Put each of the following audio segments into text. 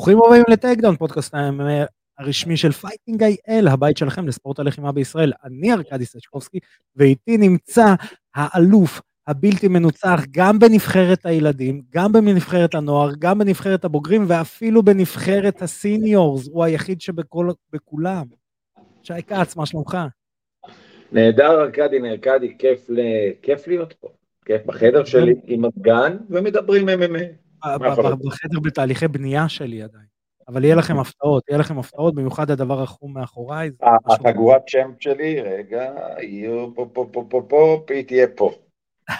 ברוכים הבאים לטייקדאון, פודקאסט הרשמי של פייטינג איי-אל, הבית שלכם לספורט הלחימה בישראל. אני ארכדי סצ'קובסקי, ואיתי נמצא האלוף הבלתי מנוצח גם בנבחרת הילדים, גם בנבחרת הנוער, גם בנבחרת הבוגרים, ואפילו בנבחרת הסיניורס, הוא היחיד שבכולם. שי כץ, מה שלומך? נהדר, ארכדי, ארכדי, כיף, ל... כיף להיות פה. כיף בחדר שלי עם הסגן, ומדברים MMA. בחדר בתהליכי בנייה שלי עדיין. אבל יהיה לכם הפתעות, יהיה לכם הפתעות, במיוחד הדבר החום מאחוריי. החגורת שם שלי, רגע, יהיו פה, פה, פה, פה, פה, היא תהיה פה.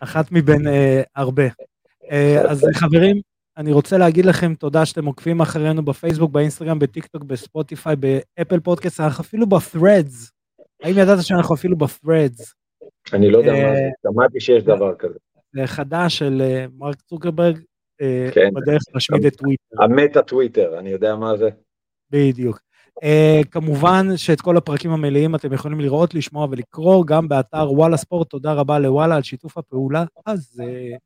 אחת מבין אה, הרבה. אה, אז חברים, אני רוצה להגיד לכם תודה שאתם עוקבים אחרינו בפייסבוק, באינסטגרם, בטיק טוק, בספוטיפיי, באפל פודקאסט, אנחנו אפילו ב-threads. האם ידעת שאנחנו אפילו ב-threads? אני לא יודע מה זה, אה, שמעתי שיש דבר כזה. זה חדש של אה, מרק צוקרברג, אה, כן. בדרך להשמיד את טוויטר. המטה טוויטר, אני יודע מה זה. בדיוק. Uh, כמובן שאת כל הפרקים המלאים אתם יכולים לראות, לשמוע ולקרוא גם באתר וואלה ספורט, תודה רבה לוואלה על שיתוף הפעולה. אז, uh,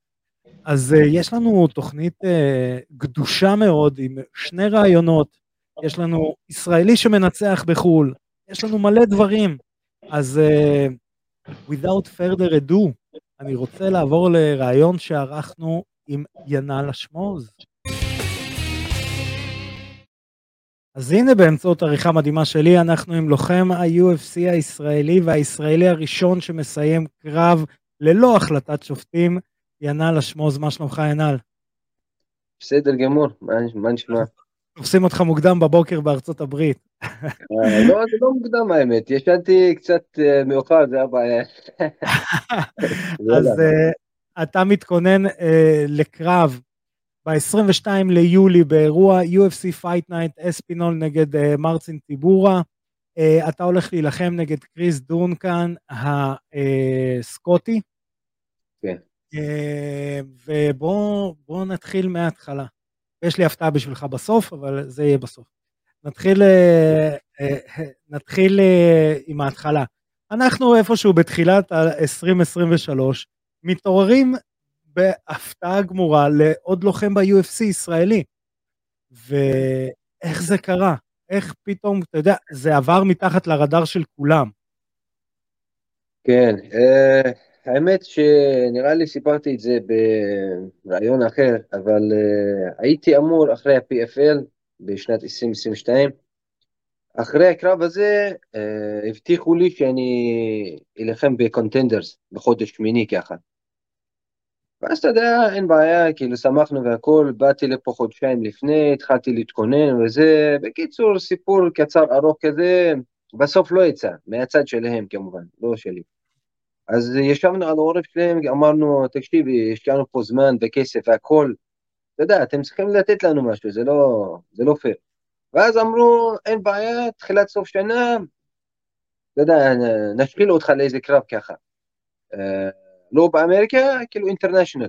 אז uh, יש לנו תוכנית uh, גדושה מאוד עם שני רעיונות, יש לנו ישראלי שמנצח בחו"ל, יש לנו מלא דברים. אז uh, without further ado, אני רוצה לעבור לראיון שערכנו עם ינאל אשמוז. אז הנה באמצעות עריכה מדהימה שלי, אנחנו עם לוחם ה-UFC הישראלי והישראלי הראשון שמסיים קרב ללא החלטת שופטים, ינאל אשמוז, מה שלומך ינאל? בסדר גמור, מה נשמע? תופסים אותך מוקדם בבוקר בארצות הברית. אה, לא, זה לא מוקדם האמת, ישנתי קצת אה, מאוחר, זה הבעיה. אז אה, אתה מתכונן לקרב ב-22 ליולי באירוע UFC Fight Night אספינול נגד מרצין טיבורה. אתה הולך להילחם נגד קריס דונקן הסקוטי. כן. ובואו נתחיל מההתחלה. יש לי הפתעה בשבילך בסוף, אבל זה יהיה בסוף. נתחיל, אה, אה, נתחיל אה, עם ההתחלה. אנחנו איפשהו בתחילת 2023 מתעוררים בהפתעה גמורה לעוד לוחם ב-UFC ישראלי. ואיך זה קרה? איך פתאום, אתה יודע, זה עבר מתחת לרדאר של כולם. כן, האמת שנראה לי סיפרתי את זה ברעיון אחר, אבל uh, הייתי אמור אחרי ה-PFL בשנת 2022, אחרי הקרב הזה uh, הבטיחו לי שאני אלחם בקונטנדרס בחודש שמיני ככה. ואז אתה יודע, אין בעיה, כאילו שמחנו והכל, באתי לפה חודשיים לפני, התחלתי להתכונן וזה, בקיצור, סיפור קצר ארוך כזה, בסוף לא יצא, מהצד שלהם כמובן, לא שלי. אז ישבנו על העורף שלהם, אמרנו, תקשיבי, השקענו פה זמן וכסף והכל, אתה יודע, אתם צריכים לתת לנו משהו, זה לא, זה לא פייר. ואז אמרו, אין בעיה, תחילת סוף שנה, אתה יודע, נשחיל אותך לאיזה קרב ככה. אה, לא באמריקה, כאילו אינטרנשיונל.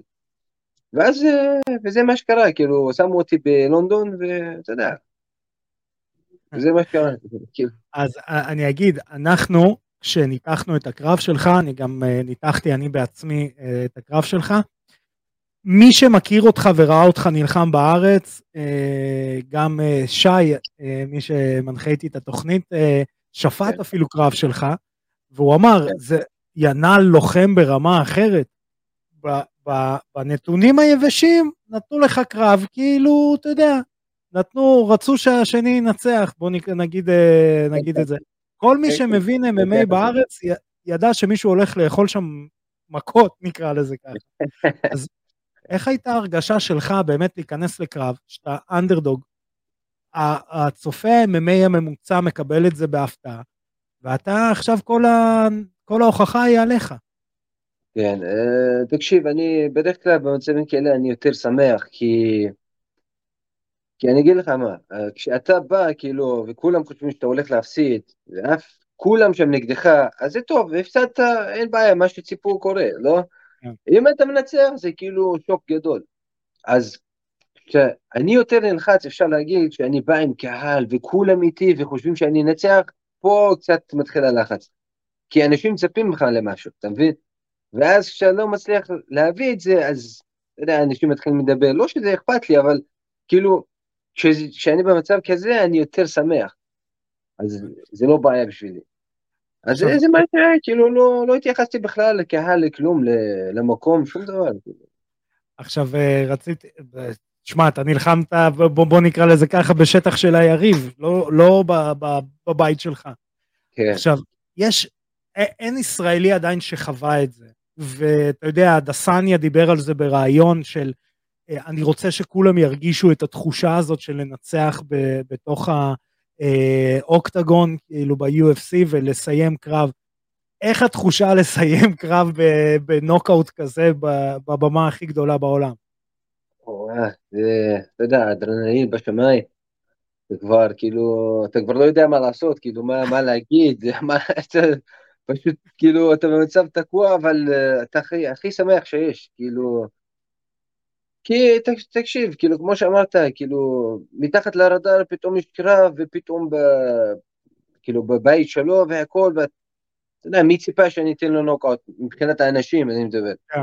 ואז, אה, וזה מה שקרה, כאילו, שמו אותי בלונדון, ואתה יודע, זה מה שקרה. אז אני אגיד, אנחנו, כשניתחנו את הקרב שלך, אני גם uh, ניתחתי אני בעצמי uh, את הקרב שלך. מי שמכיר אותך וראה אותך נלחם בארץ, uh, גם uh, שי, uh, מי שמנחה איתי את התוכנית, uh, שפט כן. אפילו קרב שלך, והוא אמר, כן. זה ינ"ל לוחם ברמה אחרת. בנתונים היבשים נתנו לך קרב, כאילו, אתה יודע, נתנו, רצו שהשני ינצח, בוא נגיד, נגיד. את זה. כל מי שמבין MMA בארץ ידע שמישהו הולך לאכול שם מכות, נקרא לזה ככה. אז איך הייתה ההרגשה שלך באמת להיכנס לקרב, שאתה אנדרדוג, הצופה ה-MMA הממוצע מקבל את זה בהפתעה, ואתה עכשיו כל, ה... כל ההוכחה היא עליך. כן, אה, תקשיב, אני בדרך כלל במצבים כאלה אני יותר שמח, כי כי אני אגיד לך מה, אה, כשאתה בא, כאילו, וכולם חושבים שאתה הולך להפסיד, ואף כולם שם נגדך, אז זה טוב, הפסדת, אין בעיה, מה שציפו קורה, לא? כן. אם אתה מנצח, זה כאילו שוק גדול. אז כשאני יותר נלחץ, אפשר להגיד שאני בא עם קהל, וכולם איתי, וחושבים שאני אנצח, פה קצת מתחיל הלחץ. כי אנשים מצפים ממך למשהו, אתה מבין? ואז כשאתה לא מצליח להביא את זה, אז אתה יודע, אנשים מתחילים לדבר, לא שזה אכפת לי, אבל כאילו, כשאני במצב כזה, אני יותר שמח. אז זה לא בעיה בשבילי. אז זה מה שהיה, כאילו, לא, לא התייחסתי בכלל לקהל, לכלום, למקום, שום דבר. עכשיו, אה, רציתי, שמע, אתה נלחמת, בוא, בוא נקרא לזה ככה, בשטח של היריב, לא, לא ב, ב, בבית שלך. כן. עכשיו, יש, אין ישראלי עדיין שחווה את זה. ואתה יודע, דסניה דיבר על זה בריאיון של, אני רוצה שכולם ירגישו את התחושה הזאת של לנצח ב, בתוך האוקטגון, אה, כאילו ב-UFC, ולסיים קרב. איך התחושה לסיים קרב בנוקאוט כזה בבמה הכי גדולה בעולם? זה, אתה יודע, אדרנלין בשמיים. זה כבר, כאילו, אתה כבר לא יודע מה לעשות, כאילו, מה, מה להגיד, מה, אתה, פשוט, כאילו, אתה במצב תקוע, אבל אתה הכי, הכי שמח שיש, כאילו, כי תקשיב, כאילו, כמו שאמרת, כאילו, מתחת לרדאר פתאום יש קרב, ופתאום, ב, כאילו, בבית שלו והכל, ואתה יודע, מי ציפה שאני אתן לו נוקאוט, מבחינת האנשים, אני מדבר. Yeah. כן.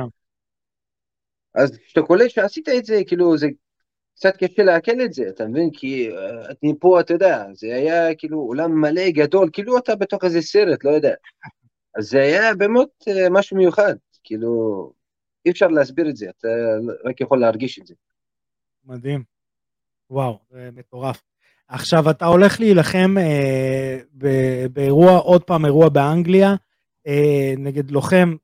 אז כשאתה קולט שעשית את זה, כאילו, זה קצת קשה לעכל את זה, אתה מבין? כי אני פה, אתה יודע, זה היה כאילו עולם מלא גדול, כאילו אתה בתוך איזה סרט, לא יודע. אז זה היה באמת uh, משהו מיוחד, כאילו, אי אפשר להסביר את זה, אתה רק יכול להרגיש את זה. מדהים. וואו, זה מטורף. עכשיו, אתה הולך להילחם אה, באירוע, עוד פעם אירוע באנגליה, אה, נגד לוחם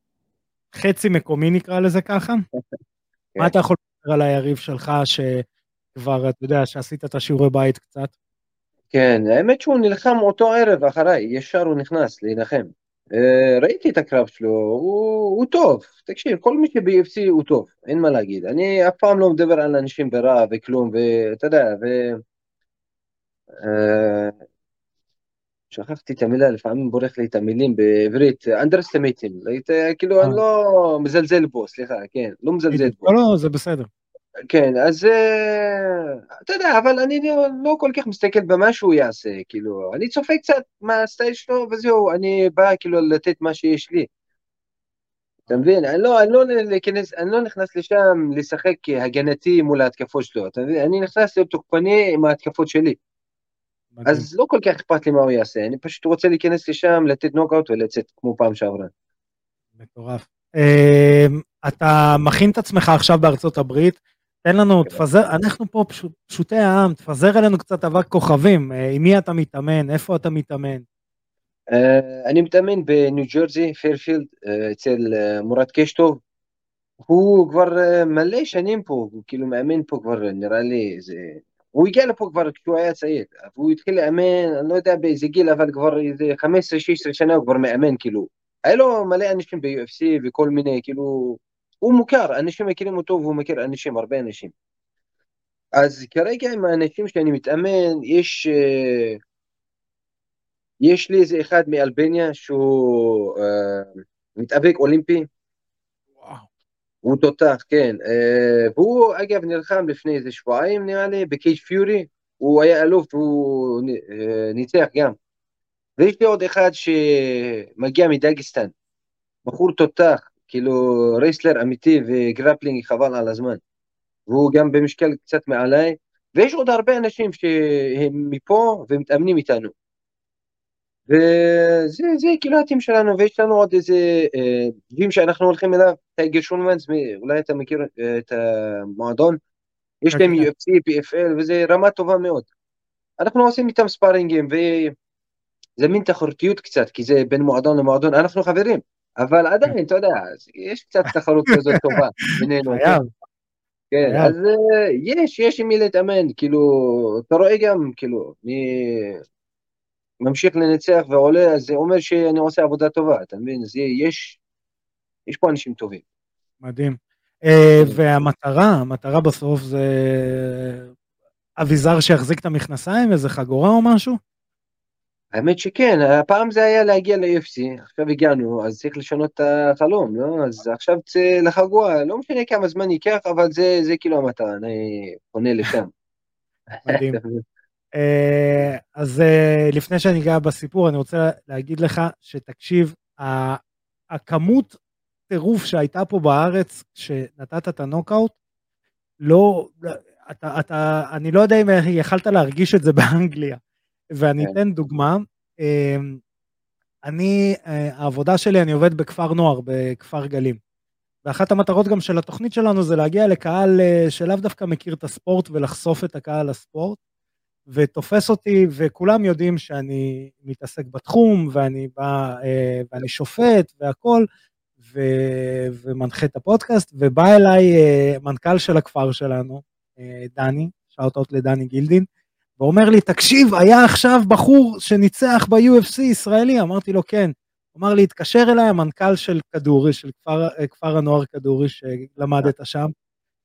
חצי מקומי נקרא לזה ככה. מה אתה יכול לדבר על היריב שלך, שכבר, אתה יודע, שעשית את השיעורי בית קצת? כן, האמת שהוא נלחם אותו ערב אחריי, ישר הוא נכנס להילחם. אה, ראיתי את הקרב שלו, הוא, הוא טוב, תקשיב, כל מי שב-UFC הוא טוב, אין מה להגיד. אני אף פעם לא מדבר על אנשים ברע וכלום, ואתה יודע, ו... אה, שכחתי את המילה, לפעמים בורח לי את המילים בעברית, אנדרסטמיטים, כאילו אני אה. לא מזלזל בו, סליחה, כן, לא מזלזל בו. לא, לא, זה בסדר. כן, אז אה, אתה יודע, אבל אני לא, לא כל כך מסתכל במה שהוא יעשה, כאילו, אני צופה קצת מהסטייל שלו וזהו, אני בא כאילו לתת מה שיש לי. אתה מבין? אני לא, אני לא, להיכנס, אני לא נכנס לשם לשחק הגנתי מול ההתקפות שלו, אתה מבין? אני נכנס להיות תוקפני עם ההתקפות שלי. אז לא כל כך אכפת לי מה הוא יעשה, אני פשוט רוצה להיכנס לשם, לתת נוקאוט ולצאת כמו פעם שעברה. מטורף. אמ, אתה מכין את עצמך עכשיו בארצות הברית, תן לנו, כן. תפזר, אנחנו פה פשוטי העם, תפזר עלינו קצת אבק כוכבים, אה, עם מי אתה מתאמן, איפה אתה מתאמן? אה, אני מתאמן בניו ג'רזי, פיירפילד, אה, אצל מורד קשטוב. הוא כבר מלא שנים פה, הוא כאילו מאמן פה כבר נראה לי איזה הוא הגיע לפה כבר כשהוא היה צעיר, והוא התחיל לאמן, אני לא יודע באיזה גיל, אבל כבר איזה 15-16 שנה הוא כבר מאמן, כאילו. היה לו מלא אנשים ב-UFC וכל מיני, כאילו, הוא מוכר, אנשים מכירים אותו והוא מכיר אנשים, הרבה אנשים. אז כרגע עם האנשים שאני מתאמן, יש, אה, יש לי איזה אחד מאלבניה שהוא uh, מתאבק אולימפי, הוא תותח, כן. אה, והוא אגב נלחם לפני איזה שבועיים נראה לי בקייג' פיורי, הוא היה אלוף והוא אה, ניצח גם. ויש לי עוד אחד שמגיע מדגיסטן, בחור תותח, כאילו wrestler אמיתי ו grappling חבל על הזמן. והוא גם במשקל קצת מעליי, ויש עוד הרבה אנשים שהם מפה ומתאמנים איתנו. וזה זה כאילו ה team שלנו, ויש לנו עוד איזה gym אה, שאנחנו הולכים אליו, טייגר שולמנס, אולי אתה מכיר אה, את המועדון, יש להם אוקיי. UFC, PFL, וזה רמה טובה מאוד. אנחנו עושים איתם ספארינגים, וזה מין תחרותיות קצת, כי זה בין מועדון למועדון, אנחנו חברים, אבל עדיין, אתה יודע, יש קצת תחרות כזאת טובה בינינו. כן, כן אז אה, יש, יש עם מי להתאמן, כאילו, אתה רואה גם, כאילו, אני ממשיך לנצח ועולה, אז זה אומר שאני עושה עבודה טובה, אתה מבין? אז יש, יש פה אנשים טובים. מדהים. אה, והמטרה, המטרה בסוף זה אביזר שיחזיק את המכנסיים, איזה חגורה או משהו? האמת שכן, הפעם זה היה להגיע ל-UFC, עכשיו הגענו, אז צריך לשנות את החלום, לא? אז עכשיו צא לחגורה, לא משנה כמה זמן ייקח, אבל זה, זה כאילו המטרה, אני פונה לשם. מדהים. אה, אז אה, לפני שאני אגע בסיפור, אני רוצה להגיד לך שתקשיב, הכמות טירוף שהייתה פה בארץ כשנתת את הנוקאוט, לא, אתה, אתה, אני לא יודע אם יכלת להרגיש את זה באנגליה, ואני כן. אתן דוגמה. אמ, אני, אה, העבודה שלי, אני עובד בכפר נוער, בכפר גלים. ואחת המטרות גם של התוכנית שלנו זה להגיע לקהל אה, שלאו דווקא מכיר את הספורט ולחשוף את הקהל לספורט. ותופס אותי, וכולם יודעים שאני מתעסק בתחום, ואני בא, אה, ואני שופט והכול, ו, ומנחה את הפודקאסט, ובא אליי מנכ"ל של הכפר שלנו, דני, shout-out לדני גילדין, ואומר לי, תקשיב, היה עכשיו בחור שניצח ב-UFC ישראלי, אמרתי לו, כן. הוא אמר לי, התקשר אליי המנכ"ל של כדורי, של כפר, כפר הנוער כדורי, שלמדת שם,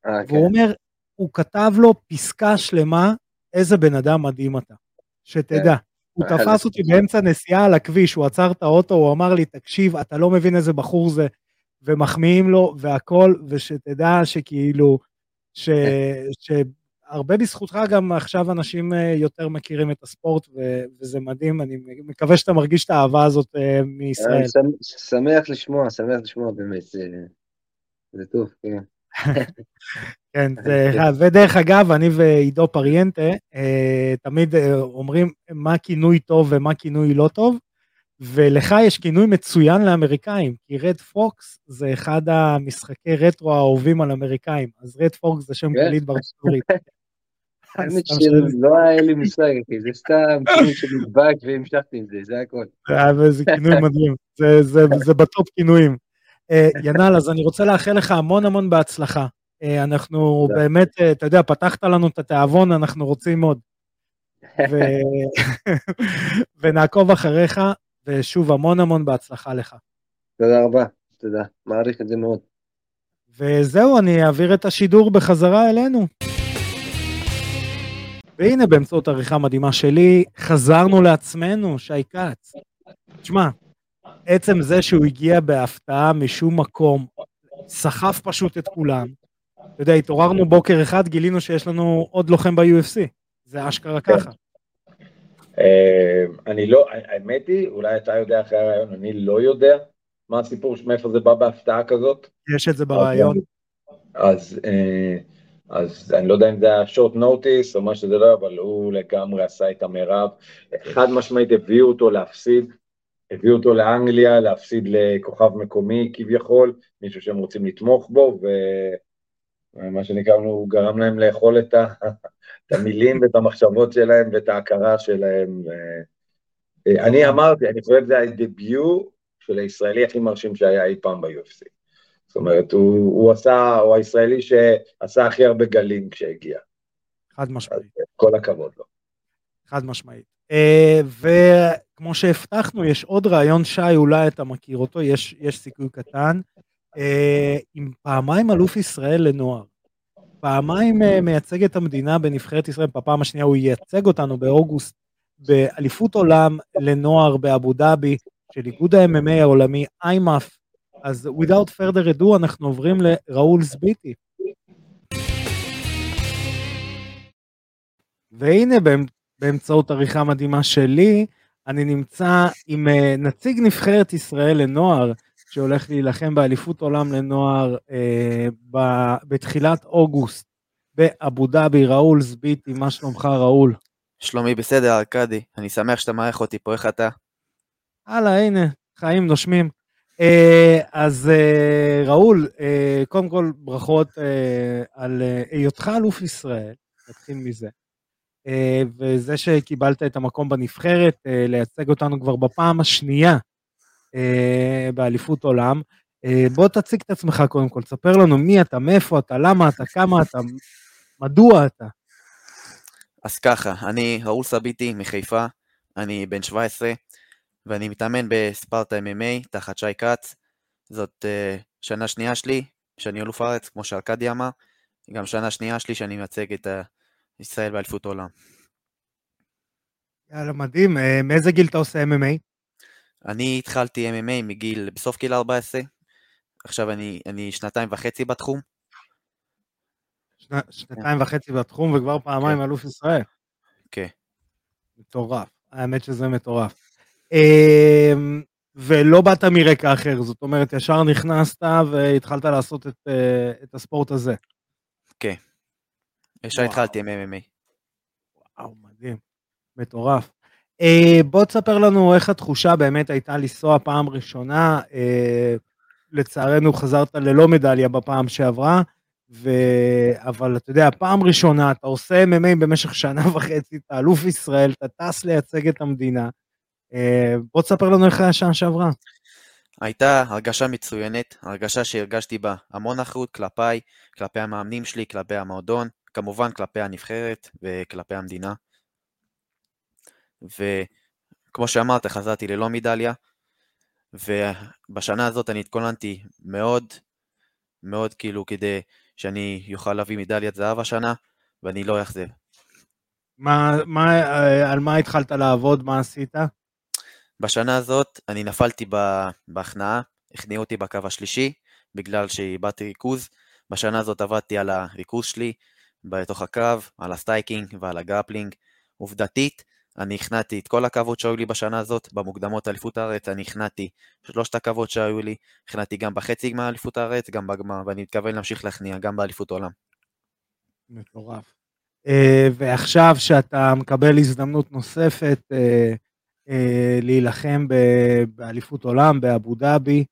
אה, כן. והוא אומר, הוא כתב לו פסקה שלמה, איזה בן אדם מדהים אתה. שתדע. הוא אה, תפס אותי באמצע נסיעה על הכביש, הוא עצר את האוטו, הוא אמר לי, תקשיב, אתה לא מבין איזה בחור זה, ומחמיאים לו והכל, ושתדע שכאילו, ש... שהרבה בזכותך גם עכשיו אנשים אה, יותר מכירים את הספורט, ו... וזה מדהים, אני מקווה שאתה מרגיש את האהבה הזאת אה, מישראל. אה, שמ- שמח לשמוע, שמח לשמוע באמת, זה- זה טוב, כן. כן, זה אחד. ודרך אגב, אני ועידו פריאנטה, אה, תמיד אה, אומרים מה כינוי טוב ומה כינוי לא טוב, ולך יש כינוי מצוין לאמריקאים, כי רד פוקס זה אחד המשחקי רטרו האהובים על אמריקאים, אז רד פוקס זה שם כן. קליט בארצות הברית. האמת. שלא היה לי מושג, זה סתם כינוי שנדבק והמשכתי עם זה, זה הכל. אה, זה כינוי מדהים, זה, ב top כינויים. אה, ינאל, אז אני רוצה לאחל לך המון המון בהצלחה. אה, אנחנו. באמת, אתה יודע, פתחת לנו את התיאבון, אנחנו רוצים עוד. ו... ונעקוב אחריך, ושוב, המון המון בהצלחה לך. תודה רבה, תודה, מעריך את זה מאוד. וזהו, אני אעביר את השידור בחזרה אלינו. והנה, באמצעות עריכה מדהימה שלי, חזרנו לעצמנו, שי כץ. תשמע, עצם זה שהוא הגיע בהפתעה משום מקום, סחף פשוט את כולם. אתה יודע, התעוררנו בוקר אחד, גילינו שיש לנו עוד לוחם ב-UFC. זה אשכרה ככה. אה, אני לא, האמת היא, אולי אתה יודע אחרי הרעיון, אני לא יודע מה הסיפור, מאיפה זה בא בהפתעה כזאת. יש את זה ברעיון. אז, אה, אז אני לא יודע אם זה היה short notice או מה שזה לא, אבל הוא לגמרי עשה את המרב. חד משמעית הביאו אותו להפסיד, הביאו אותו לאנגליה, להפסיד לכוכב מקומי כביכול, מישהו שהם רוצים לתמוך בו, ומה שנקרא, הוא גרם להם לאכול את, ה... את המילים ואת המחשבות שלהם ואת ההכרה שלהם. אני אמרתי, אני חושב שזה הדביוט של הישראלי הכי מרשים שהיה אי פעם ב-UFC. זאת אומרת, הוא, הוא עשה, הוא הישראלי שעשה הכי הרבה גלים כשהגיע. חד אז משמעית. כל הכבוד לו. חד משמעית. אה, וכמו שהבטחנו, יש עוד רעיון, שי, אולי אתה מכיר אותו, יש, יש סיכוי קטן, אה, עם פעמיים אלוף ישראל לנוער. פעמיים אה, מייצג את המדינה בנבחרת ישראל, בפעם השנייה הוא ייצג אותנו באוגוסט באליפות עולם לנוער באבו דאבי של איגוד ה-MMA העולמי, איימאף. אז without further ado אנחנו עוברים לראול זביטי. והנה באמ- באמצעות עריכה מדהימה שלי, אני נמצא עם אה, נציג נבחרת ישראל לנוער, שהולך להילחם באליפות עולם לנוער אה, ב- בתחילת אוגוסט באבו דאבי, ראול זביטי, מה שלומך ראול? שלומי בסדר, ארכדי, אני שמח שאתה מארח אותי פה, איך אתה? הלאה, הנה, חיים נושמים. אה, אז אה, ראול, אה, קודם כל ברכות על היותך אלוף ישראל, נתחיל מזה. וזה שקיבלת את המקום בנבחרת, לייצג אותנו כבר בפעם השנייה באליפות עולם. בוא תציג את עצמך קודם כל, תספר לנו מי אתה, מאיפה אתה, למה אתה, כמה אתה, מדוע אתה. אז ככה, אני ראול סביטי מחיפה, אני בן 17, ואני מתאמן בספרטה MMA תחת שי כץ. זאת uh, שנה שנייה שלי, שאני אלוף הארץ, כמו שארכדי אמר, גם שנה שנייה שלי שאני מייצג את uh, ישראל באליפות העולם. יאללה, מדהים. אה, מאיזה גיל אתה עושה MMA? אני התחלתי MMA מגיל, בסוף גיל 14, עכשיו אני, אני שנתיים וחצי בתחום. שנה- שנתיים וחצי בתחום וכבר פעמיים כן. אלוף ישראל. כן. מטורף, האמת שזה מטורף. אמ, ולא באת מרקע אחר, זאת אומרת, ישר נכנסת והתחלת לעשות את, אה, את הספורט הזה. כן. ישר. התחלתי עם MMA. וואו, מדהים, מטורף. אה, בוא תספר לנו איך התחושה באמת הייתה לנסוע פעם ראשונה. אה, לצערנו חזרת ללא מדליה בפעם שעברה, ו... אבל אתה יודע, פעם ראשונה אתה עושה MMA במשך שנה וחצי, אתה אלוף ישראל, אתה טס לייצג את המדינה. אה, בוא תספר לנו איך היה שנה שעברה. הייתה הרגשה מצוינת, הרגשה שהרגשתי בה המון אחריות כלפיי, כלפי המאמנים שלי, כלפי המועדון, כמובן כלפי הנבחרת וכלפי המדינה. וכמו שאמרת, חזרתי ללא מדליה, ובשנה הזאת אני התכוננתי מאוד, מאוד כאילו כדי שאני אוכל להביא מדליית זהב השנה, ואני לא אאכזב. מה, מה, אה, על מה התחלת לעבוד, מה עשית? בשנה הזאת אני נפלתי בהכנעה, הכניעו אותי בקרב השלישי, בגלל שאיבדתי ריכוז. בשנה הזאת עבדתי על הריכוז שלי בתוך הקרב, על ה striking ועל ה grappling. עובדתית, אני הכנעתי את כל הקרבות שהיו לי בשנה הזאת, במוקדמות אליפות הארץ אני הכנעתי שלושת הקרבות שהיו לי, הכנעתי גם בחצי גמר אליפות הארץ, גם בגמר, ואני מתכוון להמשיך להכניע גם באליפות עולם. מטורף. אה, ועכשיו שאתה מקבל הזדמנות נוספת אה, להילחם ב- באליפות עולם, באבו דאבי,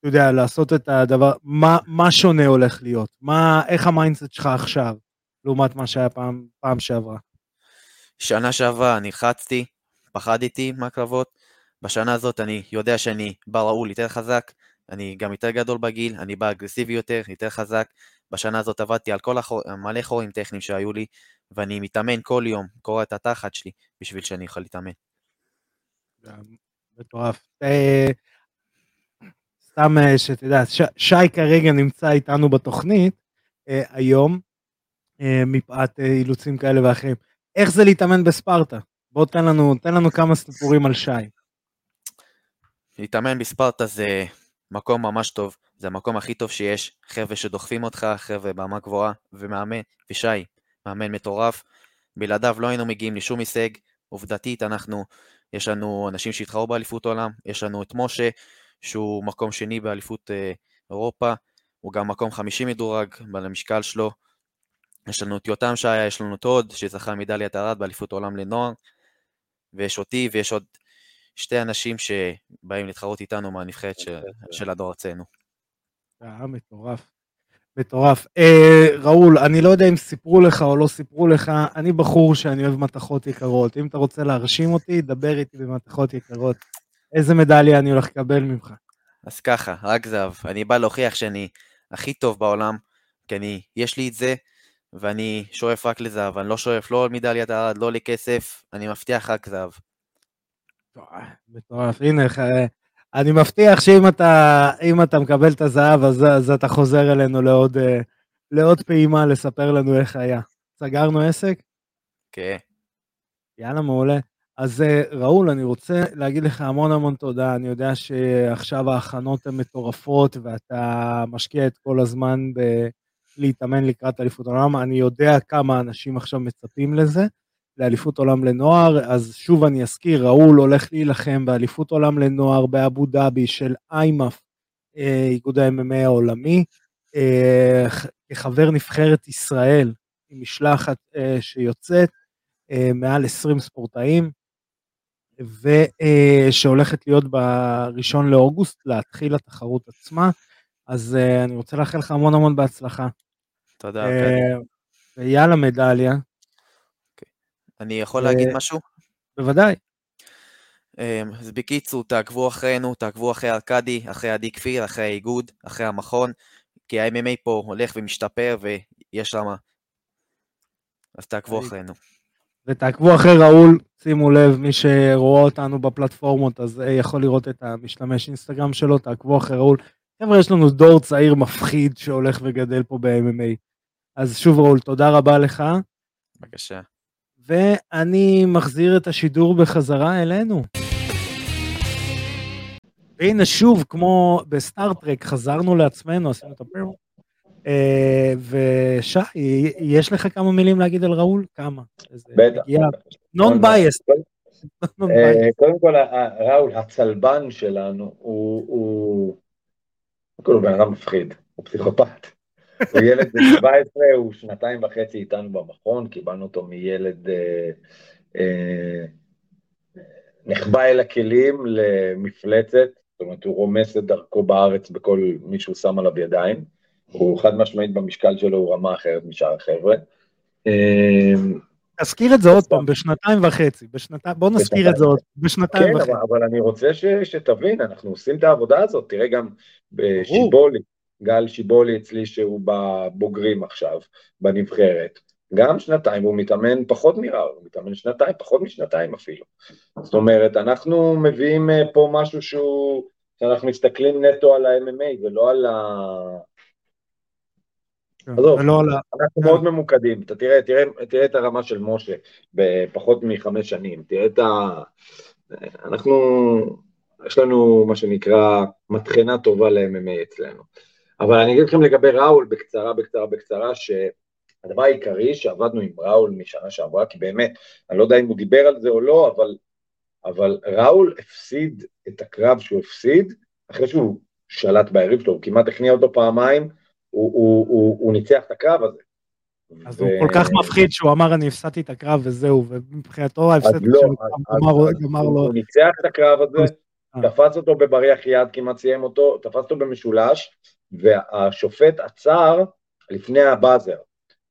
אתה יודע, לעשות את הדבר, מה, מה שונה הולך להיות? מה, איך ה mindset שלך עכשיו, לעומת מה שהיה פעם, פעם שעברה? שנה שעברה נלחצתי, פחדתי מהקרבות, בשנה הזאת אני יודע שאני בא ראול יותר חזק, אני גם יותר גדול בגיל, אני בא אגרסיבי יותר, יותר חזק. בשנה הזאת עבדתי על כל החור, מלא חורים טכניים שהיו לי, ואני מתאמן כל יום, קורא את התחת שלי, בשביל שאני אוכל להתאמן. מטורף. אה, סתם אה, שתדע, שי כרגע נמצא איתנו בתוכנית אה, היום, מפאת אילוצים כאלה ואחרים. איך זה להתאמן בספרטה? בוא תן לנו, תן לנו כמה סיפורים על שי. להתאמן בספרטה זה מקום ממש טוב, זה המקום הכי טוב שיש, חבר'ה שדוחפים אותך, חבר'ה ברמה גבוהה, ומאמן, ושי, מאמן מטורף, בלעדיו לא היינו מגיעים לשום הישג, עובדתית אנחנו, יש לנו אנשים שהתחרו באליפות העולם, יש לנו את משה, שהוא מקום שני באליפות אה, אירופה, הוא גם מקום חמישי מדורג במשקל שלו, יש לנו את יותם שהיה, יש לנו את הוד, שזכה מדליית ארד באליפות העולם לנוער, ויש אותי, ויש עוד שתי אנשים שבאים להתחרות איתנו מהנבחרת של, של הדור ארצנו. אה, מטורף. מטורף. אה, ראול, אני לא יודע אם סיפרו לך או לא סיפרו לך, אני בחור שאני אוהב מתכות יקרות. אם אתה רוצה להרשים אותי, דבר איתי במתכות יקרות. איזה מדליה אני הולך לקבל ממך. אז ככה, רק זהב. אני בא להוכיח שאני הכי טוב בעולם, כי אני, יש לי את זה, ואני שואף רק לזהב. אני לא שואף לא מדליית ארד, לא לכסף, אני מבטיח רק זהב. מטורף, הנה, אני מבטיח שאם אתה, אתה מקבל את הזהב, אז, אז אתה חוזר אלינו לעוד, אה, לעוד פעימה לספר לנו איך היה. סגרנו עסק? כן. יאללה, מעולה. אז אה, ראול, אני רוצה להגיד לך המון המון תודה. אני יודע שעכשיו ההכנות הן מטורפות, ואתה משקיע את כל הזמן ב- להתאמן לקראת אליפות העולם. אני יודע כמה אנשים עכשיו מצפים לזה, לאליפות עולם לנוער. אז שוב אני אזכיר, ראול הולך להילחם באליפות עולם לנוער באבו דאבי של איימאף, אה, איגוד ה-MMA העולמי, אה, כחבר נבחרת ישראל, עם משלחת אה, שיוצאת. אה, מעל 20 ספורטאים, ושהולכת להיות בראשון לאוגוסט, להתחיל התחרות עצמה. אז אני רוצה לאחל לך המון המון בהצלחה. תודה. ארכדי. ויאללה מדליה, אני יכול אה, להגיד משהו? בוודאי. אמ, אז בקיצור, תעקבו אחרינו, תעקבו אחרי ארכדי, אחרי עדי כפיר, אחרי האיגוד, אחרי המכון, כי ה-MMA פה הולך ומשתפר ויש שם... אז תעקבו ראיתי. אחרינו. ותעקבו אחרי ראול, שימו לב, מי שרואה אותנו בפלטפורמות, אז אה, יכול לראות את המשתמש אינסטגרם שלו, תעקבו אחרי ראול. חבר'ה, יש לנו דור צעיר מפחיד שהולך וגדל פה ב-MMA. אז שוב ראול, תודה רבה לך, בבקשה. ואני מחזיר את השידור בחזרה אלינו. והנה שוב, כמו ב Star Trek, חזרנו לעצמנו, עשינו את הפרק. אה, ושי, יש לך כמה מילים להגיד על ראול? כמה? בטח. נון בייס. אה, קודם כל, ה- ראול, הצלבן שלנו הוא, הוא בן אדם מפחיד, הוא פסיכופת. הוא ילד בן 17, הוא שנתיים וחצי איתנו במכון, קיבלנו אותו מילד אה, אה, נחבא אל הכלים למפלצת, זאת אומרת, הוא רומס את דרכו בארץ בכל מי שהוא שם עליו ידיים. הוא חד משמעית במשקל שלו, הוא רמה אחרת משאר החבר'ה. אה, תזכיר את זה עוד פעם, בשנתיים וחצי, בשנתיים, בוא נזכיר את זה עוד, בשנתיים כן, וחצי. אבל, אבל אני רוצה שתבין, אנחנו עושים את העבודה הזאת, תראה גם בשיבולי, גל שיבולי אצלי שהוא בבוגרים עכשיו, בנבחרת, גם שנתיים, הוא מתאמן פחות מראול, הוא מתאמן שנתיים, פחות משנתיים אפילו. זאת אומרת, אנחנו מביאים אה, פה משהו שהוא, שאנחנו מסתכלים נטו על ה-MMA ולא על ה... עזוב, ולא על. אנחנו מאוד ממוקדים, אתה תראה, תראה, תראה את הרמה של משה בפחות מחמש שנים, תראה את ה... אנחנו, יש לנו מה שנקרא מטחנה טובה ל-MMA אצלנו. אבל אני אגיד לכם לגבי ראול בקצרה, בקצרה, בקצרה, שהדבר העיקרי שעבדנו עם ראול משנה שעברה, כי באמת, אני לא יודע אם הוא דיבר על זה או לא, אבל, אבל ראול הפסיד את הקרב שהוא הפסיד, אחרי שהוא שלט ביריב שלו, הוא כמעט הכניע אותו פעמיים, הוא, הוא, הוא, הוא ניצח את הקרב הזה. אז הוא כל כך מפחיד שהוא אמר אני הפסדתי את הקרב וזהו, ומבחינתו ההפסד לא, שלו אז- גמר- לו. הוא ניצח את הקרב הזה, אה. תפס אותו בבריח יד, כמעט סיים אותו, תפס אותו במשולש, והשופט עצר לפני הבאזר.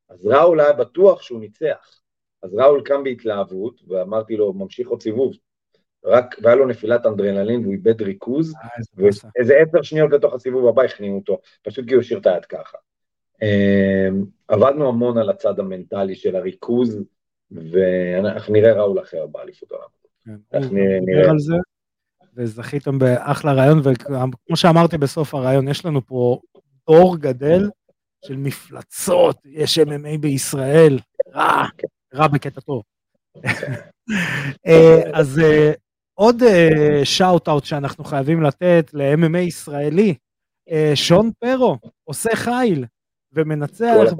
אז ראול היה בטוח שהוא ניצח. אז ראול קם בהתלהבות, ואמרתי לו, ממשיך עוד סיבוב. רק, והיה לו נפילת אנדרנלין, והוא איבד ריכוז, אה. ואיזה עשר שניות לתוך הסיבוב הבא הכניעו אותו, פשוט כי הוא השאיר את היד ככה. אמ, עבדנו המון על הצד המנטלי של הריכוז, ואנחנו נראה ראול אחר באליפות העולם. כן, נראה- דיבר נראה. על זה, וזכיתם באחלה רעיון, וכמו שאמרתי בסוף הרעיון, יש לנו פה דור גדל של מפלצות, יש MMA בישראל, רע, רע בקטע טוב. אה, אז אה, עוד שאוט אאוט שאנחנו חייבים לתת ל-MMA ישראלי, אה, שון פרו עושה חיל ומנצח.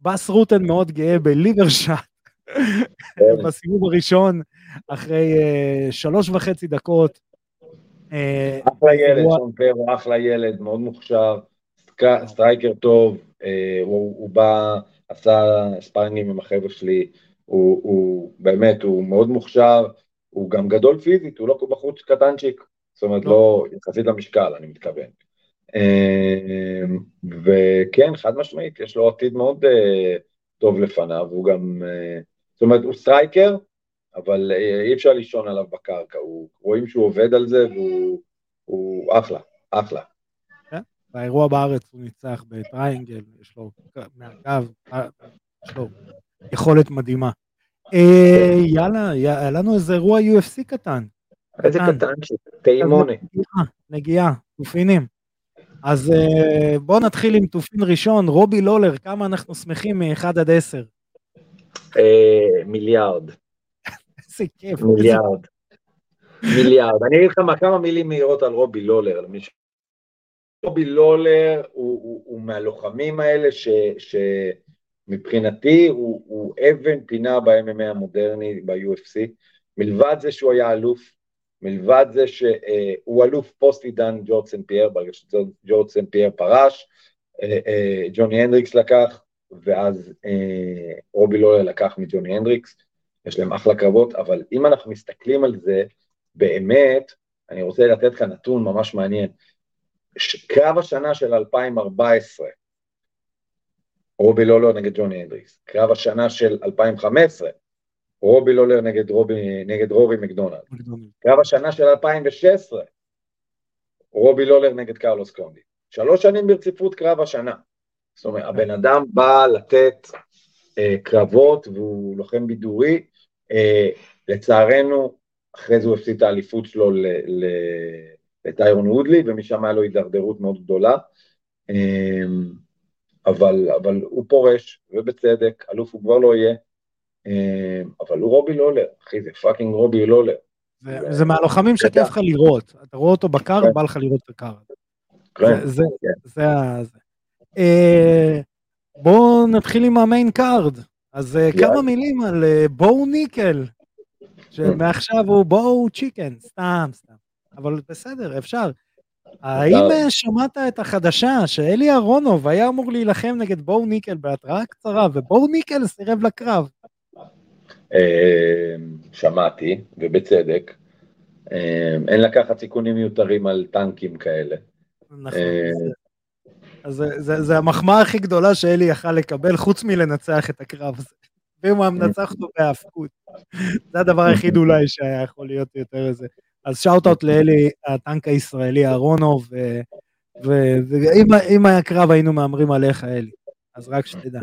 בבאס רוטן מאוד גאה בליברשט כן. בסיבוב הראשון אחרי אה, שלוש וחצי דקות. אה, אחלה ילד, שון פרו, אחלה ילד, מאוד מוכשר, striker טוב, אה, הוא, בא, עשה sparring ים עם החבר'ה שלי, הוא, באמת, הוא מאוד מוכשר, הוא גם גדול פיזית, הוא לא בחור קטנצ'יק, זאת אומרת, לא. לא, יחסית למשקל, אני מתכוון. וכן, חד משמעית, יש לו עתיד מאוד טוב לפניו, הוא גם, זאת אומרת, הוא striker, אבל אה, אי אפשר לישון עליו בקרקע, הוא, רואים שהוא עובד על זה והוא הוא אחלה, אחלה. באירוע בארץ הוא ניצח בטריינגל, יש לו מהקו, אה, יש לו יכולת מדהימה. אה, יאללה, יא- היה לנו איזה אירוע UFC קטן. איזה קטן. טעימוני. נגיעה, נגיעה, תופינים. אז אה, בואו נתחיל עם תופין ראשון, רובי לולר, כמה אנחנו שמחים מ-1 עד 10. אה, מיליארד, איזה כיף. מיליארד. מיליארד. אני אגיד לך מה, כמה מילים מהירות על רובי לולר. רובי לולר הוא, הוא, הוא מהלוחמים האלה ש, שמבחינתי הוא, הוא אבן פינה ב-MMA המודרני, ב-UFC. מלבד זה שהוא היה אלוף, מלבד זה שהוא אלוף פוסט עידן ג'ורג' סן פייר, ברגע שג'ורג' סן פייר פרש, אה, אה, ג'וני הנדריקס לקח, ואז אה, רובי לולר לקח מג'וני הנדריקס, יש להם אחלה קרבות, אבל אם אנחנו מסתכלים על זה, באמת, אני רוצה לתת לך נתון ממש מעניין. קרב השנה של 2014, רובי לולר נגד ג'וני הנדריקס, קרב השנה של 2015, רובי לולר נגד, רובי, נגד רורי מקדונלד, קרב השנה של 2016, רובי לולר נגד קרלוס קונדי. שלוש שנים ברציפות קרב השנה. זאת אומרת, הבן אדם בא לתת קרבות והוא לוחם בידורי. אה, לצערנו, אחרי זה הוא הפסיד את האליפות שלו לטיירון וודלי, ומשם היה לו הידרדרות מאוד גדולה. אה, אבל, אבל הוא פורש, ובצדק, אלוף הוא כבר לא יהיה. אה, אבל הוא רובי לולר, אחי, זה fucking רובי לולר. זה- זה מהלוחמים שכיף לך לראות. אתה רואה אותו ב card, כן. בא לך לראות את ה card. כן, זה- זה- כן. זה. זה. אה, בואו נתחיל עם ה main card. אז אה, יאללה. כמה מילים על אה, בו ניקל, שמעכשיו הוא בו chicken, סתם, סתם. אבל בסדר, אפשר. האם אה, שמעת את החדשה שאלי אהרונוב היה אמור להילחם נגד בו ניקל בהתראה קצרה, ובו ניקל סירב לקרב? אה, שמעתי, ובצדק. אה, אין לקחת סיכונים מיותרים על טנקים כאלה. נכון. אז זה המחמאה הכי גדולה שאלי יכל לקבל, חוץ מלנצח את הקרב הזה. ואם הוא היה מנצח אותו בהאבקות. זה הדבר היחיד אולי שהיה יכול להיות יותר איזה. אז שאוט-אוט לאלי, הטנק הישראלי אהרונוב, ואם היה קרב היינו מהמרים עליך, אלי. אז רק שתדע.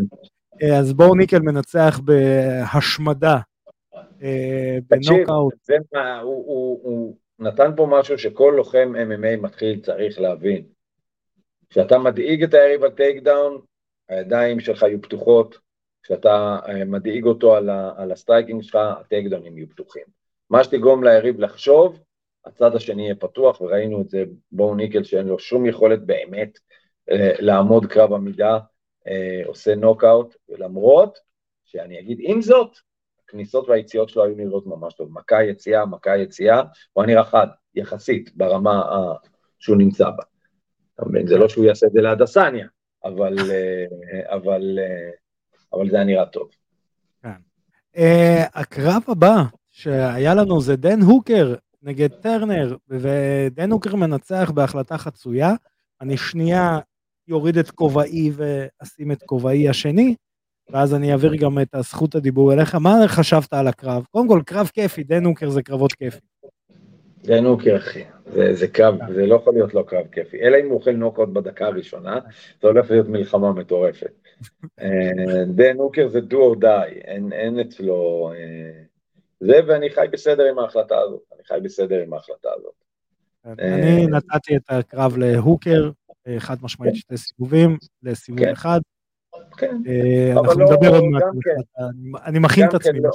אה, אז בואו ניקל מנצח בהשמדה, אה, בנוקאוט. הוא נתן פה משהו שכל לוחם MMA מתחיל צריך להבין. כשאתה מדאיג את היריב על takedown, הידיים שלך יהיו פתוחות, כשאתה אה, מדאיג אותו על ה striking שלך, ה takedown ים יהיו פתוחים. מה שתגרום ליריב לחשוב, הצד השני יהיה פתוח, וראינו את זה בו ניקל שאין לו שום יכולת באמת אה, לעמוד קרב עמידה, אה, עושה נוקאוט, ולמרות שאני אגיד עם זאת, הכניסות והיציאות שלו היו נראות ממש טוב, מכה יציאה, מכה יציאה, הוא היה נראה חד, יחסית, ברמה שהוא נמצא בה. אתה מבין? זה לא שהוא יעשה את זה להדסניה, אבל, אה, אבל, אבל זה היה נראה טוב. כן. הקרב הבא שהיה לנו זה דן הוקר נגד טרנר, ודן הוקר מנצח בהחלטה חצויה. אני שנייה יוריד את כובעי ואשים את כובעי השני, ואז אני אעביר גם את הזכות הדיבור אליך. מה חשבת על הקרב? קודם כל, קרב כיפי, דן הוקר זה קרבות כיפי. דן הוקר, אחי, זה, זה קרב, זה לא יכול להיות לא קרב כיפי. אלא אם הוא אוכל נוקאוט בדקה הראשונה, זה הולך להיות מלחמה מטורפת. אה, דן הוקר זה do or die, אין, אין אצלו... אה, זה, ואני חי בסדר עם ההחלטה הזאת, אני חי בסדר עם ההחלטה הזאת. אני אה, נתתי את הקרב להוקר, חד משמעית שתי סיבובים, לסיבוב כן. אחד. כן. אנחנו לא, נדבר עוד מעט, כן. אני מכין את עצמי. לא.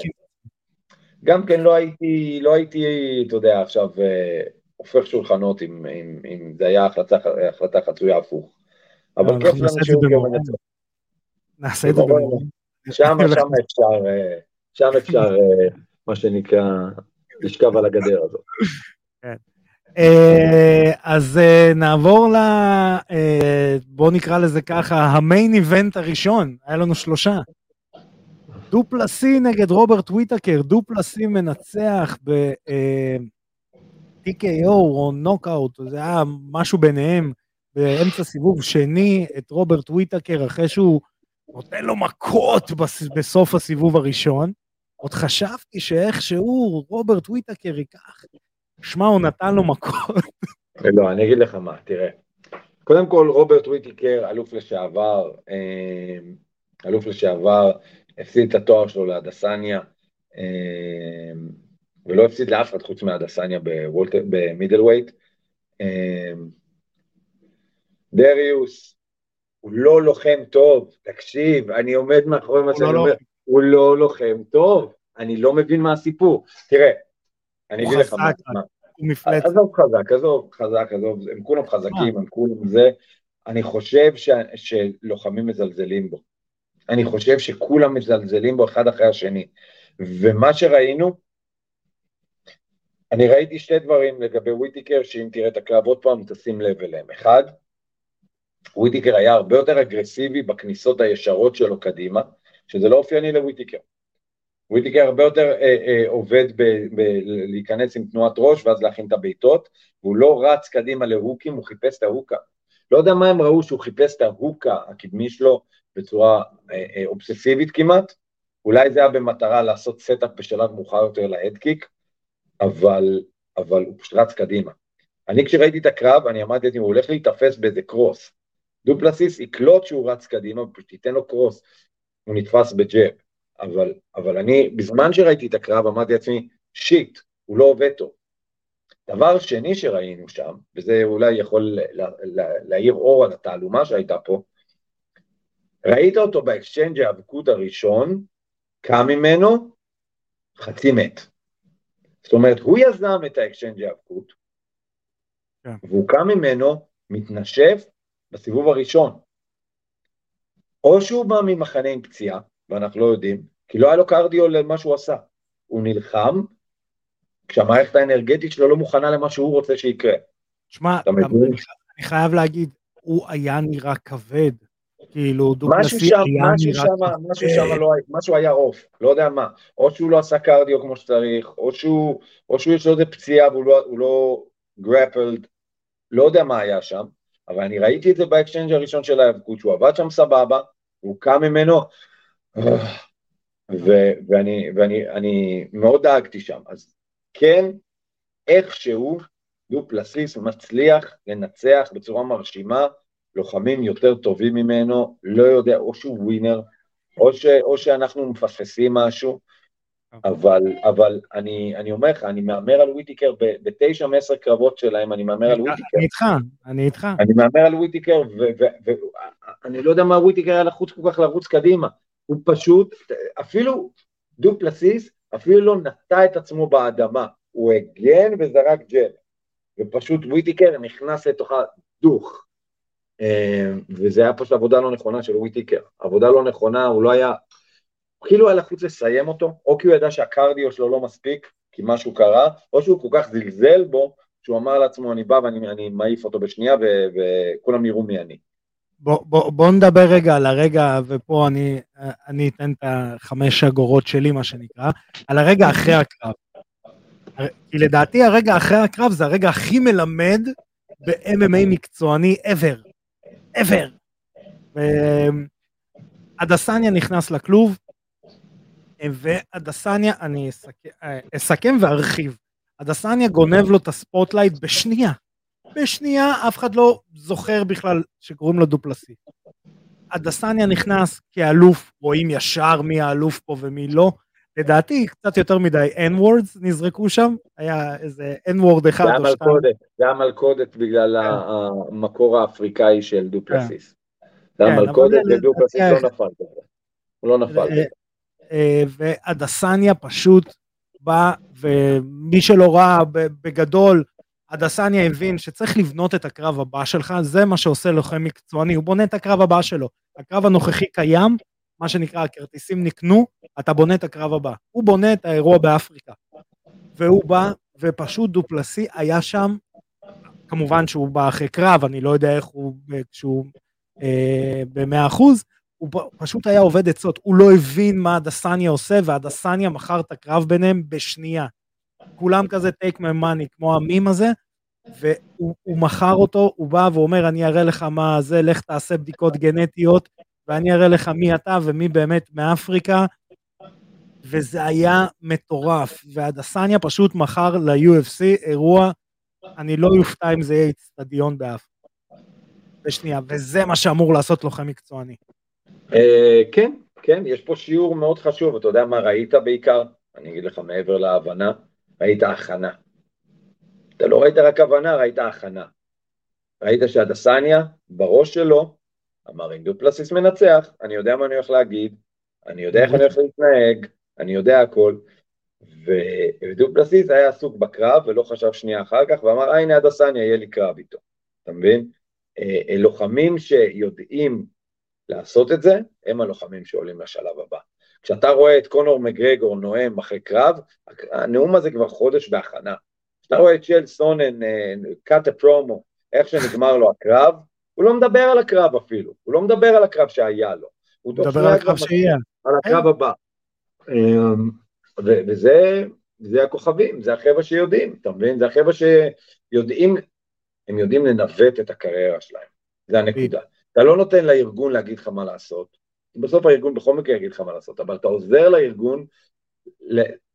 גם כן לא הייתי, לא הייתי, אתה יודע, עכשיו הופך שולחנות אם, אם, אם זה היה החלטה, החלטה חצויה הפוך. אבל כיף לנו שהוא מנצח. נעשה את זה במורים. שם, שם אפשר, שם אפשר מה שנקרא, לשכב על הגדר הזאת. כן. אה, אז אה, נעבור ל... אה, בואו נקרא לזה ככה, המיין איבנט הראשון, היה לנו שלושה. דופלסי נגד רוברט וויטקר, דופלסי מנצח ב-TKO או נוקאוט, זה היה משהו ביניהם, באמצע סיבוב שני, את רוברט וויטקר אחרי שהוא נותן לו מכות בסוף הסיבוב הראשון. עוד חשבתי שאיכשהו רוברט וויטקר ייקח. שמע, הוא נתן לו מכות. לא, אני אגיד לך מה, תראה. קודם כל, רוברט וויטקר, אלוף לשעבר, אה, אלוף לשעבר, הפסיד את התואר שלו להדסניה, אה, ולא הפסיד לאף אחד חוץ מהדסניה במידל ווייט. אה, דריוס, הוא לא לוחם טוב, תקשיב, אני עומד מאחורי מה שאני לא אומר. הוא לא לוחם טוב, אני לא מבין מה הסיפור. תראה, אני אגיד לך מה. הוא מפלט. עזוב חזק, עזוב חזק, עזוב, הם כולם חזקים, הם כולם זה. אני חושב ש, שלוחמים מזלזלים בו. אני חושב שכולם מזלזלים בו אחד אחרי השני. ומה שראינו, אני ראיתי שתי דברים לגבי וויטיקר, שאם תראה את הקרב עוד פעם, תשים לב אליהם. אחד, וויטיקר היה הרבה יותר אגרסיבי בכניסות הישרות שלו קדימה, שזה לא אופייני לוויטיקר. וויטיקר הרבה יותר אה, אה, עובד בלהיכנס עם תנועת ראש ואז להכין את הבעיטות, והוא לא רץ קדימה ל hook ים, הוא חיפש את ה hook. לא יודע מה הם ראו שהוא חיפש את ה hook הקדמי שלו בצורה אה, אה, אובססיבית כמעט, אולי זה היה במטרה לעשות setup בשלב מאוחר יותר ל head kick, אבל, אבל הוא פשוט רץ קדימה. אני כשראיתי את הקרב, אני אמרתי, הוא הולך להיתפס באיזה cross. דופלסיס יקלוט שהוא רץ קדימה, ופשוט ייתן לו cross, הוא נתפס ב jab, אבל, אבל אני, בזמן שראיתי את הקרב אמרתי לעצמי, shit, הוא לא עובד טוב. דבר שני שראינו שם, וזה אולי יכול לה, לה, להאיר אור על התעלומה שהייתה פה, ראית אותו ב exchange האבקות הראשון, קם ממנו חצי מת. זאת אומרת, הוא יזם את ה exchange היאבקות, כן. והוא קם ממנו, מתנשף בסיבוב הראשון. או שהוא בא ממחנה עם פציעה, ואנחנו לא יודעים, כי לא היה לו קרדיו למה שהוא עשה. הוא נלחם כשהמערכת האנרגטית שלו לא מוכנה למה שהוא רוצה שיקרה. שמע, אני חייב להגיד, הוא היה נראה כבד. כאילו, שם, היה משהו נראה שם, משהו. שם לא היה, משהו היה off, לא יודע מה, או שהוא לא עשה קרדיו כמו שצריך, או שהוא, או שהוא יש לו איזה פציעה והוא לא, הוא לא grappled, לא יודע מה היה שם, אבל אני ראיתי את זה ב exchange הראשון של ההיאבקות, שהוא עבד שם סבבה, הוא קם ממנו, ו- ואני, ואני אני מאוד דאגתי שם, אז כן, איכשהו דופלסיס מצליח לנצח בצורה מרשימה לוחמים יותר טובים ממנו, לא יודע, או שהוא winner, או, ש, או שאנחנו מפספסים משהו, אבל, אבל אני, אני אומר לך, אני מהמר על וויטיקר בתשע מעשר קרבות שלהם, אני מהמר על וויטיקר. אני איתך, אני איתך. אני מהמר על וויטיקר, ואני לא יודע מה וויטיקר היה לחוץ כל כך לרוץ קדימה. הוא פשוט, אפילו דופלסיס, אפילו לא נטע את עצמו באדמה. הוא הגן וזרק ג'ל. ופשוט וויטיקר נכנס לתוך הדוך. אה, וזה היה פשוט עבודה לא נכונה של וויטיקר. עבודה לא נכונה, הוא לא היה... כאילו היה לחוץ לסיים אותו, או כי הוא ידע שהקרדיו שלו לא מספיק, כי משהו קרה, או שהוא כל כך זלזל בו, שהוא אמר לעצמו, אני בא ואני אני מעיף אותו בשנייה, וכולם יראו מי אני. בוא, בוא, בוא נדבר רגע על הרגע, ופה אני, אני אתן את החמש אגורות שלי, מה שנקרא, על הרגע אחרי הקרב. כי לדעתי הרגע אחרי הקרב זה הרגע הכי מלמד ב-MMA מקצועני ever. Ever. ואדסניה נכנס לכלוב, ואדסניה, אני אסכם, אסכם וארחיב. אדסניה גונב לו את ה spotlight בשנייה. בשנייה אף אחד לא זוכר בכלל שקוראים לו דופלסיס. אדסניה נכנס כאלוף, רואים ישר מי האלוף פה ומי לא. לדעתי קצת יותר מדי N-words נזרקו שם, היה איזה N-word אחד או שתיים. מלכודת, זה היה מלכודת בגלל ה- המקור האפריקאי של דופלסיס. זה כן, מלכודת זה- ודופלסיס זה- לא נפל בזה. הוא לא נפל בזה. אה, והדסניה פשוט בא, ומי שלא ראה בגדול, הדסניה הבין שצריך לבנות את הקרב הבא שלך, זה מה שעושה לוחם מקצועני, הוא בונה את הקרב הבא שלו. הקרב הנוכחי קיים, מה שנקרא, הכרטיסים נקנו, אתה בונה את הקרב הבא. הוא בונה את האירוע באפריקה. והוא בא, ופשוט דופלסי היה שם, כמובן שהוא בא אחרי קרב, אני לא יודע איך הוא, כשהוא אה, במאה אחוז, הוא פשוט היה עובד עצות, הוא לא הבין מה הדסניה עושה, והדסניה מכר את הקרב ביניהם בשנייה. כולם כזה take my money, כמו המים הזה, והוא הוא מכר אותו, הוא בא ואומר, אני אראה לך מה זה, לך תעשה בדיקות גנטיות, ואני אראה לך מי אתה ומי באמת מאפריקה, וזה היה מטורף, והדסניה פשוט מכר ל-UFC אירוע, אני לא יופתע אם זה יהיה אצטדיון באפריקה. בשנייה, וזה מה שאמור לעשות לוחם מקצועני. אה, כן, כן, יש פה שיעור מאוד חשוב, אתה יודע מה ראית בעיקר? אני אגיד לך מעבר להבנה, ראית הכנה. אתה לא ראית רק הבנה, ראית הכנה. ראית שהדסניה, בראש שלו, אמר אם דופלסיס מנצח, אני יודע מה אני הולך להגיד, אני יודע איך אני הולך להתנהג, אני יודע הכל. ודופלסיס היה עסוק בקרב ולא חשב שנייה אחר כך, ואמר, אה, הנה הדסניה, יהיה לי קרב איתו. אתה מבין? אה, אה, לוחמים שיודעים לעשות את זה, הם הלוחמים שעולים לשלב הבא. כשאתה רואה את קונור מגרגור נואם אחרי קרב, הנאום הזה כבר חודש בהכנה. כשאתה רואה את של סונן, קאט הפרומו, איך שנגמר לו הקרב, הוא לא מדבר על הקרב אפילו, הוא לא מדבר על הקרב שהיה לו. הוא מדבר על הקרב שיהיה. על הקרב הבא. אמ, וזה זה הכוכבים, זה החבר'ה שיודעים, אתה מבין? זה החבר'ה שיודעים, הם יודעים לנווט את הקריירה שלהם, זה הנקודה. אתה לא נותן לארגון להגיד לך מה לעשות, בסוף הארגון בכל מקרה יגיד לך מה לעשות, אבל אתה עוזר לארגון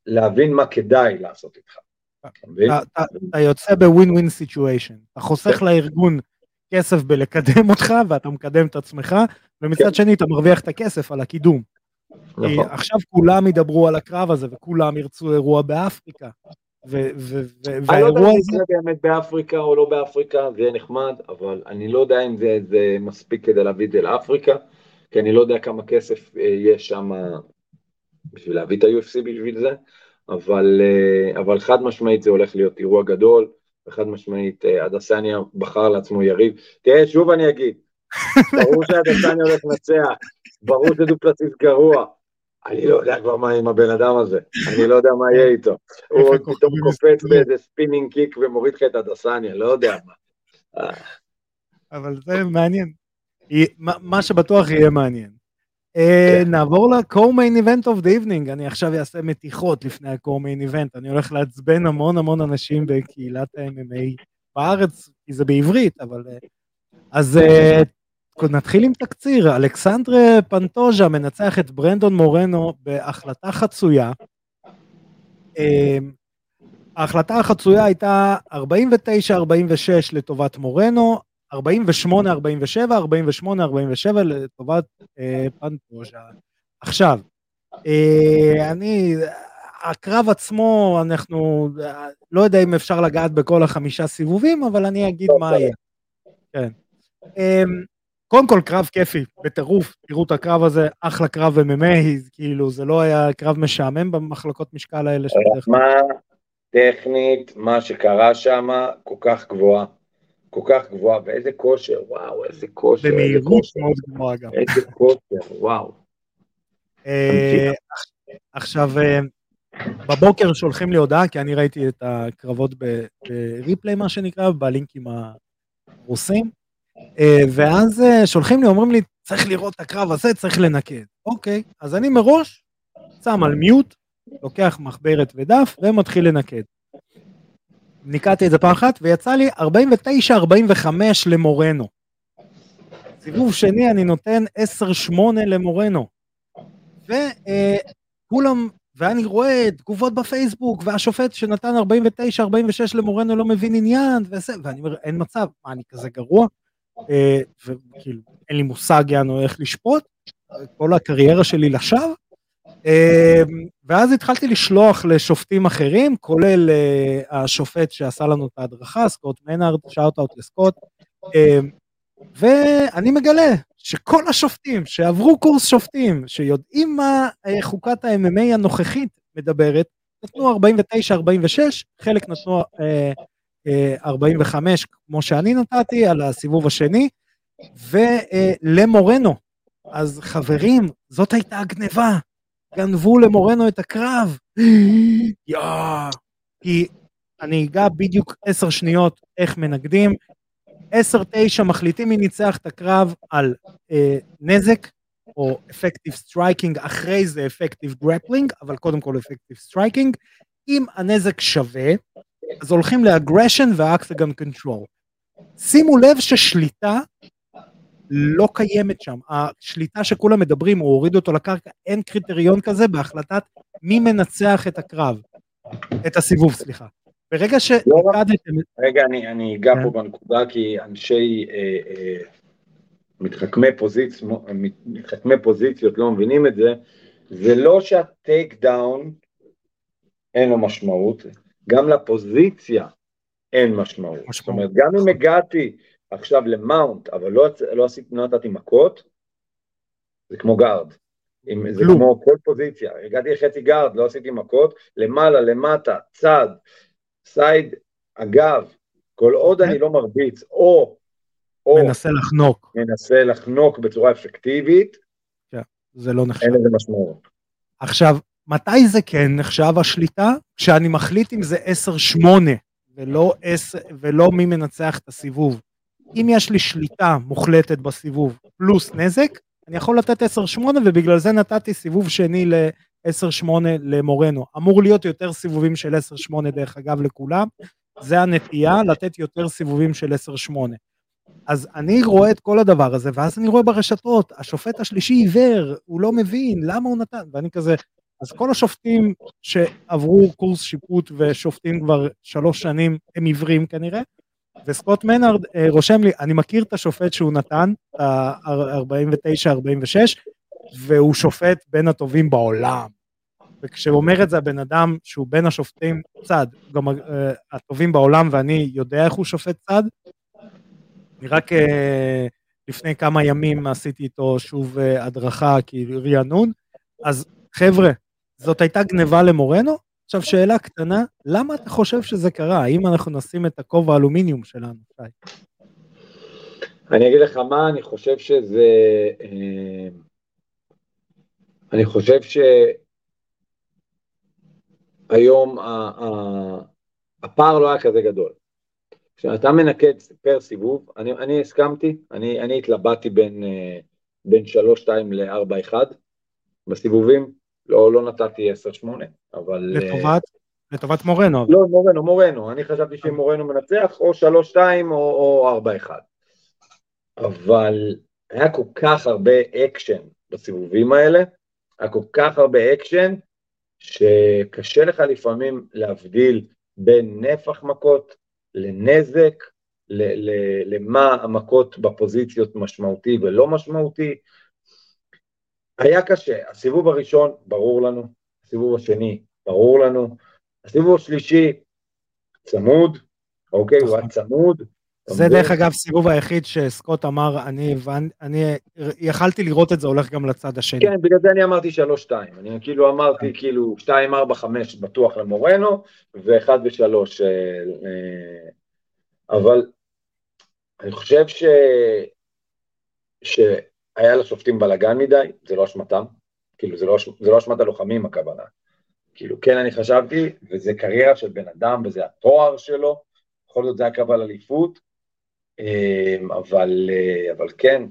להבין מה כדאי לעשות איתך. אתה יוצא ב win win situation. אתה חוסך לארגון כסף בלקדם אותך, ואתה מקדם את עצמך, כן. ומצד שני אתה מרוויח את הכסף על הקידום. כי נכון. עכשיו כולם ידברו על הקרב הזה, וכולם ירצו אירוע באפריקה. אני לא יודע אם זה באמת באפריקה או לא באפריקה, זה יהיה נחמד, אבל אני לא יודע אם זה, זה מספיק כדי להביא את זה לאפריקה, כי אני לא יודע כמה כסף אה, יש שם בשביל להביא את ה-UFC בשביל זה, אבל, אה, אבל חד משמעית זה הולך להיות אירוע גדול, וחד משמעית אה, אדסניה בחר לעצמו יריב. תראה, שוב אני אגיד, ברור שאדסניה הולך לנצח, ברור שדופלסיס גרוע, אני לא יודע כבר מה עם הבן אדם הזה, אני לא יודע מה יהיה איתו. הוא עוד פתאום קופץ באיזה spinning kick ומוריד לך את אדסניה, לא יודע מה. אבל זה מעניין. מה שבטוח יהיה מעניין. אה, כן. נעבור ל-co-main event of the evening, אני עכשיו אעשה מתיחות לפני ה-co-main event, אני הולך לעצבן המון המון אנשים בקהילת ה-MMA בארץ, כי זה בעברית, אבל... אה, אז אה, נתחיל עם תקציר, אלכסנדרה פנטוז'ה מנצח את ברנדון מורנו בהחלטה חצויה. ההחלטה החצויה הייתה 49-46 לטובת מורנו, 48-47, 48-47 לטובת אה, פנטוז'ה. עכשיו, אה, אני, הקרב עצמו, אנחנו, לא יודע אם אפשר לגעת בכל החמישה סיבובים, אבל אני אגיד מה יהיה. כן. אה, קודם כל קרב כיפי, בטירוף, תראו את הקרב הזה, אחלה קרב MMA, כאילו זה לא היה קרב משעמם במחלקות משקל האלה. מה טכנית, מה שקרה שם, כל כך גבוהה. כל כך גבוהה, ואיזה כושר, וואו, איזה כושר. במהירות מאוד גבוהה גם. איזה כושר, וואו. אה, עכשיו, אה, בבוקר שולחים לי הודעה, כי אני ראיתי את הקרבות בריפליי, מה שנקרא, בלינקים הרוסים, אה, ואז שולחים לי, אומרים לי, צריך לראות את הקרב הזה, צריך לנקד. אוקיי, אז אני מראש שם על מיוט, לוקח מחברת ודף ומתחיל לנקד. ניקדתי את זה פעם אחת, ויצא לי 49-45 למורנו. סיבוב שני אני נותן 10-8 למורנו. וכולם, ואני רואה תגובות בפייסבוק, והשופט שנתן 49-46 למורנו לא מבין עניין, וזה, ואני אומר, אין מצב, מה, אני כזה גרוע? אה, וכאילו, אין לי מושג יענו איך לשפוט, כל הקריירה שלי לשווא. אמ, ואז התחלתי לשלוח לשופטים אחרים, כולל אה, השופט שעשה לנו את ההדרכה, סקוט מנארד, שאוט אאוט לסקוט, אמ, ואני מגלה שכל השופטים שעברו קורס שופטים, שיודעים מה אה, חוקת ה-MMA הנוכחית מדברת, נתנו 49-46, חלק נתנו 45 אה, כמו שאני נתתי על הסיבוב השני, ולמורנו. אז חברים, זאת הייתה הגניבה. גנבו למורנו את הקרב. Yeah. כי אני אגע בדיוק עשר שניות איך מנקדים. עשר תשע מחליטים מי ניצח את הקרב על אה, נזק או effective striking, אחרי זה effective grappling, אבל קודם כל effective striking. אם הנזק שווה, אז הולכים ל aggression ו octagon control. שימו לב ששליטה לא קיימת שם. השליטה שכולם מדברים, הוא הוריד אותו לקרקע, אין קריטריון כזה בהחלטת מי מנצח את הקרב, את הסיבוב, סליחה. ברגע לא שנקדתם... רגע, אני, אני אגע פה כן. בנקודה, כי אנשי אה, אה, מתחכמי, פוזיצ... מתחכמי פוזיציות לא מבינים את זה, זה לא שה takedown אין לו משמעות, גם לפוזיציה אין משמעות. משמעות. זאת אומרת, גם אם הגעתי עכשיו ל mount, אבל לא, לא, עשית, לא נתתי מכות, זה כמו guard. עם, זה כמו כל פוזיציה, הגעתי לחצי guard, לא עשיתי מכות, למעלה, למטה, צד, side, אגב, כל עוד אני לא מרביץ, או, או מנסה לחנוק, מנסה לחנוק בצורה אפקטיבית, כן, זה לא נחשב. אין לזה משמעות. עכשיו, מתי זה כן נחשב השליטה? כשאני מחליט אם זה 10-8 ולא, 10, ולא מי מנצח את הסיבוב. אם יש לי שליטה מוחלטת בסיבוב פלוס נזק, אני יכול לתת 10-8 ובגלל זה נתתי סיבוב שני ל-10-8 למורנו. אמור להיות יותר סיבובים של 10-8 דרך אגב לכולם, זה הנטייה לתת יותר סיבובים של 10-8. אז אני רואה את כל הדבר הזה, ואז אני רואה ברשתות, השופט השלישי עיוור, הוא לא מבין, למה הוא נתן? ואני כזה, אז כל השופטים שעברו קורס שיפוט ושופטים כבר שלוש שנים, הם עיוורים כנראה, וסקוט מנארד אה, רושם לי, אני מכיר את השופט שהוא נתן, ה-49-46, והוא שופט בין הטובים בעולם. וכשהוא אומר את זה הבן אדם שהוא בין השופטים צד, גם uh, הטובים בעולם ואני יודע איך הוא שופט צד, אני רק uh, לפני כמה ימים עשיתי איתו שוב uh, הדרכה, כאילו רענון, אז חבר'ה, זאת הייתה גניבה למורנו, עכשיו שאלה קטנה, למה אתה חושב שזה קרה? האם אנחנו נשים את הכובע האלומיניום שלנו, שי? אני אגיד לך מה, אני חושב שזה... אה, אני חושב שהיום הפער לא היה כזה גדול. כשאתה מנקד פר סיבוב, אני, אני הסכמתי, אני, אני התלבטתי בין, אה, בין 3-2 ל-4-1 בסיבובים, לא, לא נתתי 10-8, אבל... לטובת? לטובת מורנו. לא, מורנו, מורנו, אני חשבתי שאם מורנו מנצח, או 3-2 או, או 4-1. אבל היה כל כך הרבה אקשן בסיבובים האלה, היה כל כך הרבה אקשן, שקשה לך לפעמים להבדיל בין נפח מכות לנזק, למה המכות בפוזיציות משמעותי ולא משמעותי. היה קשה, הסיבוב הראשון ברור לנו, הסיבוב השני ברור לנו, הסיבוב השלישי צמוד, אוקיי, הוא היה צמוד, זה דרך אגב סיבוב היחיד שסקוט אמר, אני, אני יכלתי לראות את זה הולך גם לצד השני. כן, בגלל זה אני אמרתי 3-2, אני כאילו אמרתי כאילו 2, 4, 5 בטוח למורנו, ו-1 ו-3, אבל אני חושב ש... שהיה לשופטים בלאגן מדי, זה לא אשמתם, כאילו זה לא, לא אשמת הלוחמים הכוונה. כאילו כן אני חשבתי, וזה קריירה של בן אדם וזה התואר שלו, בכל זאת זה הקו על אליפות, אמ, אבל, אה, אבל כן,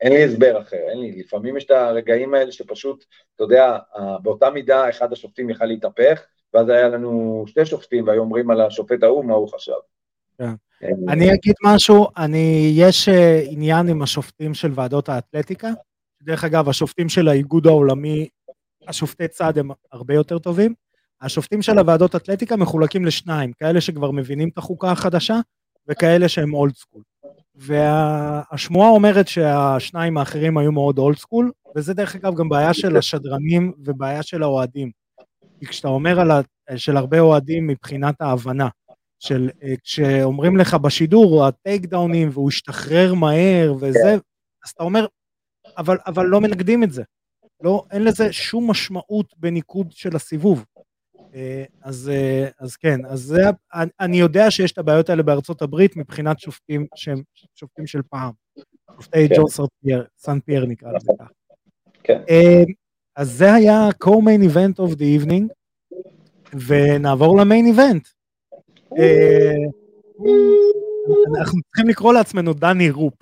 אין לי הסבר אחר, אין לי, לפעמים יש את הרגעים האלה שפשוט, אתה יודע, באותה מידה אחד השופטים יכל להתהפך, ואז היה לנו שתי שופטים והיו אומרים על השופט ההוא מה הוא חשב. כן. אני אגיד משהו, אני, יש אה, עניין עם השופטים של ועדות האתלטיקה, דרך אגב, השופטים של האיגוד העולמי, השופטי צד הם הרבה יותר טובים. השופטים של הוועדות אתלטיקה מחולקים לשניים, כאלה שכבר מבינים את החוקה החדשה, וכאלה שהם old school. והשמועה אומרת שהשניים האחרים היו מאוד old school, וזה דרך אגב גם בעיה של השדרנים ובעיה של האוהדים. כי כשאתה אומר על ה... של הרבה אוהדים מבחינת ההבנה, של כשאומרים לך בשידור, ה takedown ים והוא השתחרר מהר וזה, כן. אז אתה אומר, אבל, אבל לא מנקדים את זה. לא, אין לזה שום משמעות בניקוד של הסיבוב. אה, אז, אה, אז כן, אז זה, אני יודע שיש את הבעיות האלה בארצות הברית מבחינת שופטים שהם שופטים של פעם. שופטי כן. ג'ון סן פייר נקרא לזה ככה. כן. אה, אז זה היה co-main event of the evening, ונעבור למיין איבנט. אנחנו צריכים לקרוא לעצמנו דני רופ.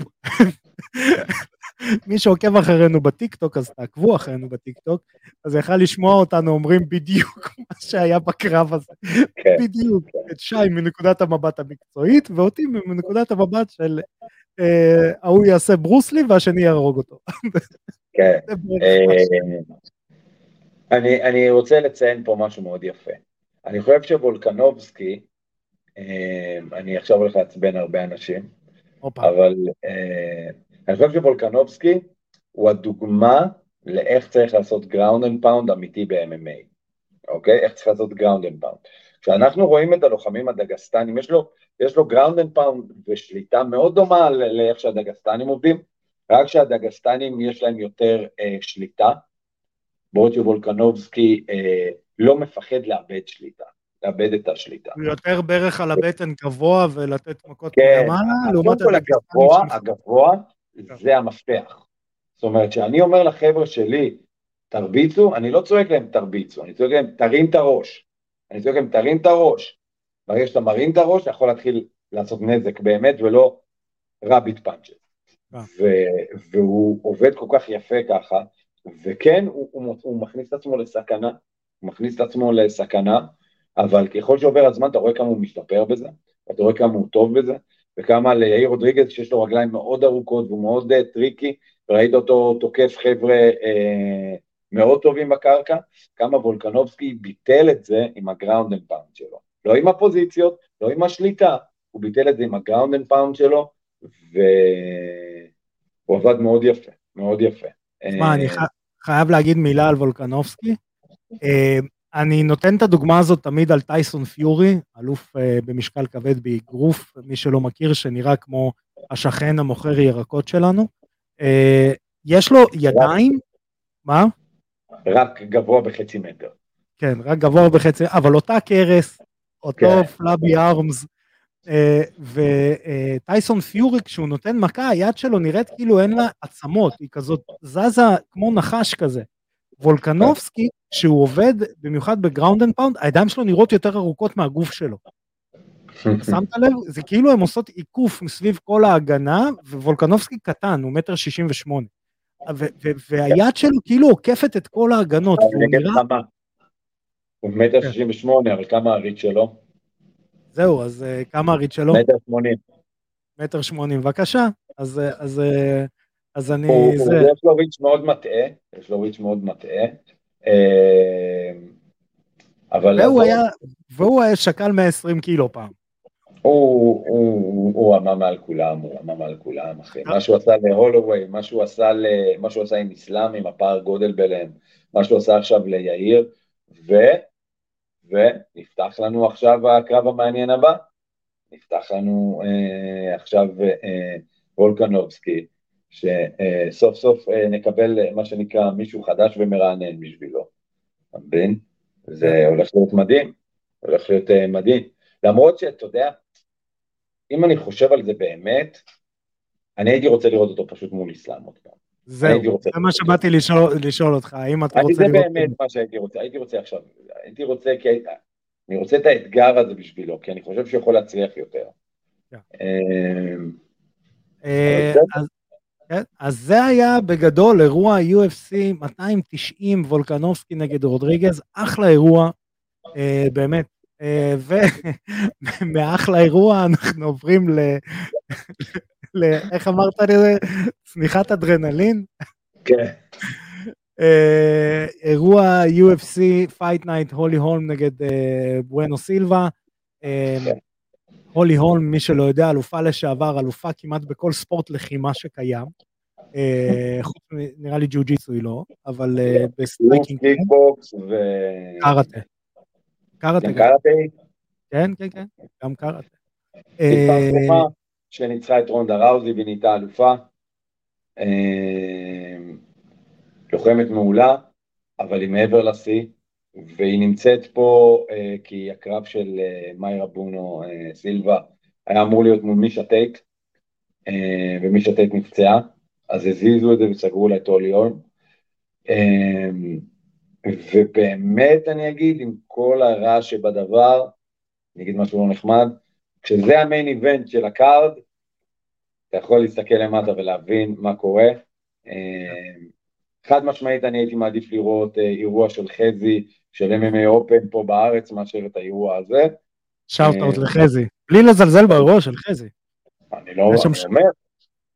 מי שעוקב אחרינו בטיקטוק, אז תעקבו אחרינו בטיקטוק, אז יכל לשמוע אותנו אומרים בדיוק מה שהיה בקרב הזה. כן. בדיוק, את שי מנקודת המבט המקצועית, ואותי מנקודת המבט של אה, ההוא יעשה ברוסלי והשני יהרוג אותו. כן. אה, אני רוצה לציין פה משהו מאוד יפה. אני חושב שוולקנובסקי, אה, אני עכשיו הולך לעצבן הרבה אנשים, אבל אני חושב שוולקנובסקי הוא הדוגמה לאיך צריך לעשות ground and pound אמיתי ב-MMA, אוקיי? איך צריך לעשות ground and pound. כשאנחנו רואים את הלוחמים הדגסטנים, יש לו, יש לו ground and pound ושליטה מאוד דומה לאיך שהדגסטנים עובדים, רק שהדגסטנים יש להם יותר אה, שליטה, בעוד שוולקנובסקי אה, לא מפחד לאבד שליטה, לאבד את השליטה. הוא יותר ברך על הבטן גבוה ולתת מכות כן, מלמעלה, לעומת הגבוה, הגבוה כן. זה המפתח. זאת אומרת, כשאני אומר לחבר'ה שלי, תרביצו, אני לא צועק להם תרביצו, אני צועק להם תרים את הראש. אני צועק להם תרים את הראש. ברגע שאתה מרים את הראש, אתה יכול להתחיל לעשות נזק באמת, ולא רביט פאנצ'ר. אה. והוא עובד כל כך יפה ככה, וכן, הוא, הוא, הוא מכניס את עצמו לסכנה, הוא מכניס את עצמו לסכנה, אבל ככל שעובר הזמן אתה רואה כמה הוא משתפר בזה, אתה רואה כמה הוא טוב בזה, וכמה ליאיר רודריגז שיש לו רגליים מאוד ארוכות והוא מאוד אה, tricky, וראית אותו תוקף חבר'ה אה, מאוד טובים בקרקע, כמה וולקנובסקי ביטל את זה עם ה ground and pound שלו. לא עם הפוזיציות, לא עם השליטה, הוא ביטל את זה עם ה ground and pound שלו, והוא עבד מאוד יפה, מאוד יפה. תשמע, אני אה, חייב להגיד מילה על וולקנובסקי. אני נותן את הדוגמה הזאת תמיד על טייסון פיורי, אלוף uh, במשקל כבד באגרוף, מי שלא מכיר, שנראה כמו השכן המוכר ירקות שלנו. Uh, יש לו ידיים, מה? רק גבוה בחצי מטר. כן, רק גבוה בחצי, אבל אותה קרס, אותו כן. פלאבי ארמס, uh, וטייסון פיורי, כשהוא נותן מכה, היד שלו נראית כאילו אין לה עצמות, היא כזאת זזה כמו נחש כזה. וולקנובסקי, כשהוא עובד, במיוחד ב ground and pound, הידיים שלו נראות יותר ארוכות מהגוף שלו. שמת לב? זה כאילו הם עושות עיקוף מסביב כל ההגנה, ווולקנובסקי קטן, הוא מטר שישים ושמונה. והיד שלו כאילו עוקפת את כל ההגנות, והוא נראה... הוא מטר שישים ושמונה, אבל כמה הריץ שלו? זהו, אז אה, כמה ה reach שלו? מטר שמונים. מטר שמונים, בבקשה. אז, אז, אני... הוא, זה... הוא, יש לו ריץ' מאוד מטעה, יש לו ריץ' מאוד מטעה. אה, אבל... והוא היה, והוא היה שקל 120 קילו פעם. הוא, הוא, הוא רמה מעל כולם, הוא רמה מעל כולם, אחי. מה שהוא עשה להולווי, מה שהוא עשה, ל, מה שהוא עשה עם איסלאם, עם הפער גודל ביניהם, מה שהוא עשה עכשיו ליאיר, ו... ונפתח לנו עכשיו הקרב המעניין הבא. נפתח לנו אה, עכשיו אה, וולקנובסקי, שסוף סוף אה, נקבל מה שנקרא מישהו חדש ומרענן בשבילו. אתה מבין? זה הולך להיות מדהים, הולך להיות אה, מדהים. למרות שאתה יודע, אם אני חושב על זה באמת, אני הייתי רוצה לראות אותו פשוט מול איסלאם עוד פעם. זהו, זה מה שבאתי לשאול, לשאול אותך, האם אתה רוצה לראות... זה באמת מה שהייתי רוצה, הייתי רוצה עכשיו, הייתי רוצה, כי אני רוצה את האתגר הזה בשבילו, כי אני חושב שהוא יכול להצליח יותר. כן. אה, כן, אז זה היה בגדול אירוע UFC 290 וולקנובסקי נגד רודריגז, אחלה אירוע, אה, באמת. אה, ומאחלה אירוע אנחנו עוברים ל... איך אמרת לזה? צניחת אדרנלין? כן. אה, אירוע UFC Fight Night הולי הולם נגד בואנו סילבה. הולי הולם, מי שלא יודע, אלופה לשעבר, אלופה כמעט בכל ספורט לחימה שקיים. אה, נראה לי ג'יו ג'יטסו היא לא, אבל אה, ב striking... קיקבוקס ו... קראטה. קראטה. קראטה? כן, כן, כן, גם קראטה. שניצחה את רונדה ראוזי ונהייתה אלופה. לוחמת מעולה, אבל היא מעבר לשיא, והיא נמצאת פה uh, כי הקרב של uh, מיירה בונו uh, סילבה היה אמור להיות מול מישה טייט, ומישה טייט נפצעה, אז הזיזו את זה וסגרו לה את אולי. Uh, ובאמת אני אגיד, עם כל הרע שבדבר, אני אגיד משהו לא נחמד, כשזה ה main event של ה card, אתה יכול להסתכל למטה ולהבין מה קורה. חד משמעית אני הייתי מעדיף לראות אה, אירוע של חזי, של MMA אופן פה בארץ, מאשר את האירוע הזה. שאוט-אוט uh, לחזי, בלי לזלזל באירוע של חזי. אני לא אומר.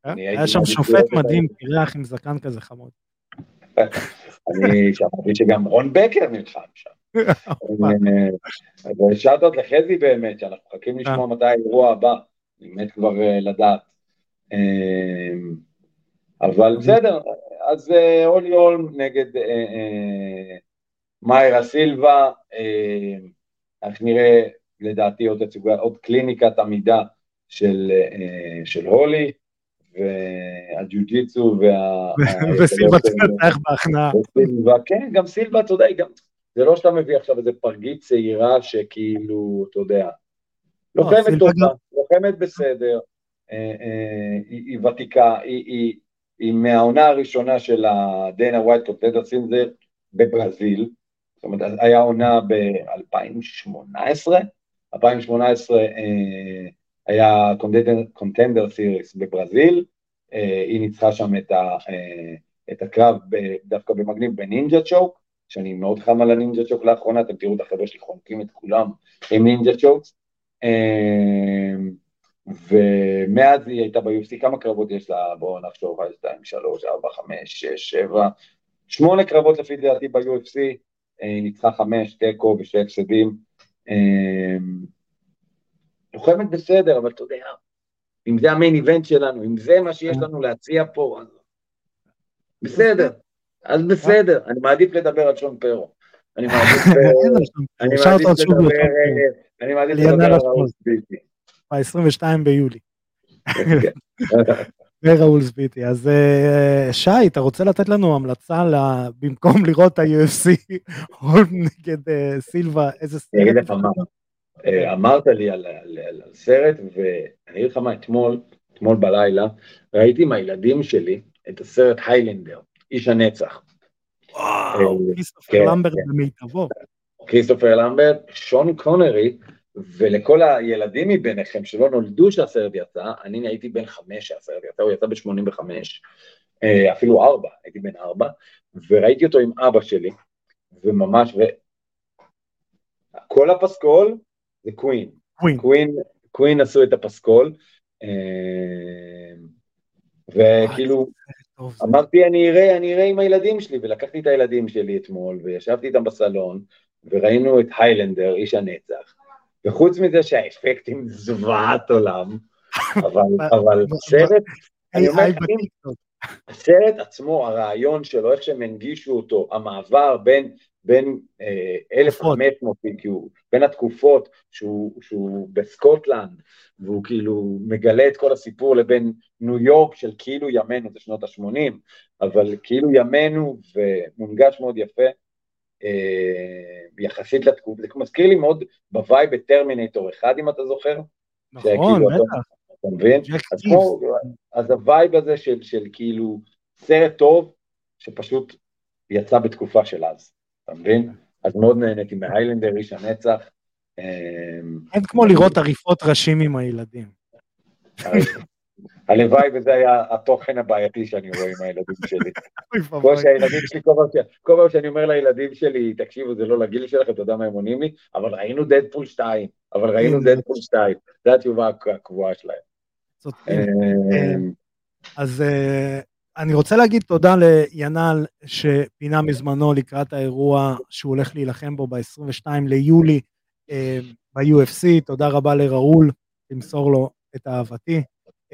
אה? היה שם שופט מדהים, פירח עם זקן כזה חמוד. אני שמעתי שגם רון בקר נלחם שם. ושאוט-אוט לחזי באמת, שאנחנו מחכים לשמוע מתי האירוע הבא, אני מת כבר לדעת. אבל בסדר, אז אולי אה, הולם נגד אה, אה, מיירה סילבה, איך נראה לדעתי עוד, עוד קליניקת עמידה של, של הולי, והג'ו-ג'יצו וה... וסילבה תנצח בהכנעה. כן, גם סילבה, אתה יודע, גם, זה לא שאתה מביא עכשיו איזה פרגית צעירה שכאילו, אתה יודע, לא, לוחמת טובה, לוחמת בסדר, היא ותיקה, היא היא מהעונה הראשונה של הדנה ווייט קונטנדר סינזר בברזיל, זאת אומרת, היה עונה ב-2018, 2018 אה, היה קונטנדר סיריס בברזיל, אה, היא ניצחה שם את, ה, אה, את הקרב ב, דווקא במגניב בנינג'ה צ'וק, שאני מאוד חם על הנינג'ה צ'וק לאחרונה, אתם תראו את החבר'ה שלי חונקים את כולם עם נינג'ה צ'וקס. אה, ומאז היא הייתה ב-UFC, כמה קרבות יש לה? בואו נחשוב, 2, 3, 4, 5, 6, 7, שמונה קרבות לפי דעתי ב-UFC, אה, היא ניצחה חמש, תיקו ושתי הפסדים. אה, לוחמת בסדר, אבל אתה יודע, אם זה המיין איבנט שלנו, אם זה מה שיש לנו להציע פה, אז בסדר, אז בסדר, אני מעדיף לדבר על שון פרו. אני מעדיף לדבר, על ראוס ביטי. ב-22 ביולי. וראול ספיטי. אז אה, שי, אתה רוצה לתת לנו המלצה במקום לראות את ה-UFC, נגד אה, סילבה, איזה סרט? אה, אמרת לי על סרט, ואני אגיד לך מה, אתמול, אתמול בלילה, ראיתי עם הילדים שלי את הסרט היילנדר, איש הנצח. וואו, כריסטופר כן, למברט כן. במיטבו. כריסטופר למברט, שון קונרי, ולכל הילדים מביניכם שלא נולדו שהסרט יצא, אני הייתי בן חמש שהסרט יצא, הוא יצא ב-85, אה, אפילו ארבע, הייתי בן ארבע, וראיתי אותו עם אבא שלי, וממש, וכל הפסקול זה קווין. קווין. קווין עשו את הפסקול, אה, וכאילו, אמרתי אני אראה, אני אראה עם הילדים שלי, ולקחתי את הילדים שלי אתמול, וישבתי איתם בסלון, וראינו את היילנדר, איש הנצח, וחוץ מזה שהאפקטים זוועת עולם, אבל, אבל סרט, אני אומר, הסרט עצמו, הרעיון שלו, איך שהם הנגישו אותו, המעבר בין, בין אה, 1500, כאילו, בין התקופות שהוא, שהוא בסקוטלנד, והוא כאילו מגלה את כל הסיפור לבין ניו יורק של כאילו ימינו, זה שנות ה-80, אבל כאילו ימינו ומונגש מאוד יפה, יחסית לתקופה, זה מזכיר לי מאוד ב vibe בטרמינטור אחד, אם אתה זוכר. נכון, בטח. אתה מבין? אז, כמו, אז ה vibe הזה של, של כאילו סרט טוב, שפשוט יצא בתקופה של אז, אתה מבין? אז מאוד נהניתי מהיילנדר, איש הנצח. אמ, אין כמו לראות עריפות ראשים עם הילדים. הלוואי וזה היה התוכן הבעייתי שאני רואה עם הילדים שלי. כמו שהילדים שלי, כל פעם שאני אומר לילדים שלי, תקשיבו, זה לא לגיל שלכם, אתה יודע מה הם עונים לי, אבל ראינו דדפול 2, אבל ראינו דדפול 2, זו התשובה הקבועה שלהם. אמ, אז אה, אני רוצה להגיד תודה לינל שפינה מזמנו לקראת האירוע שהוא הולך להילחם בו ב-22 ליולי אה, ב-UFC, תודה רבה לראול, תמסור לו את אהבתי.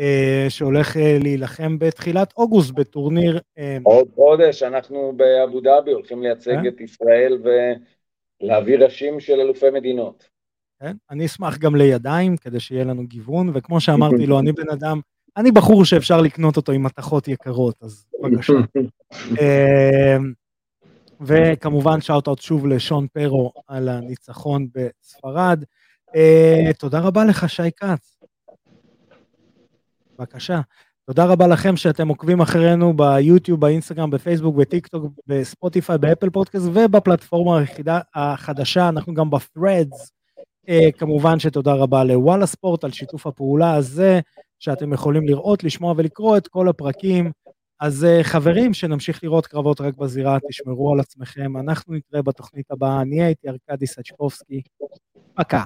אה, שהולך אה, להילחם בתחילת אוגוסט בטורניר. אה, עוד חודש, אנחנו באבו דאבי הולכים לייצג את ישראל ולהביא ראשים של אלופי מדינות. כן, אני אשמח גם לידיים כדי שיהיה לנו גיוון, וכמו שאמרתי לו, אני בן אדם, אני בחור שאפשר לקנות אותו עם מתכות יקרות, אז בבקשה. וכמובן shout-out שוב לשון פרו על הניצחון בספרד. תודה רבה לך, שי כץ. בבקשה. תודה רבה לכם שאתם עוקבים אחרינו ביוטיוב, באינסטגרם, בפייסבוק, בטיק טוק, בספוטיפיי, באפל פודקאסט ובפלטפורמה היחידה החדשה, אנחנו גם בפרדס. אה, כמובן שתודה רבה לוואלה ספורט על שיתוף הפעולה הזה, שאתם יכולים לראות, לשמוע ולקרוא את כל הפרקים. אז אה, חברים, שנמשיך לראות קרבות רק בזירה, תשמרו על עצמכם. אנחנו נתראה בתוכנית הבאה. אני הייתי ארכדי סצ'קובסקי. פקה.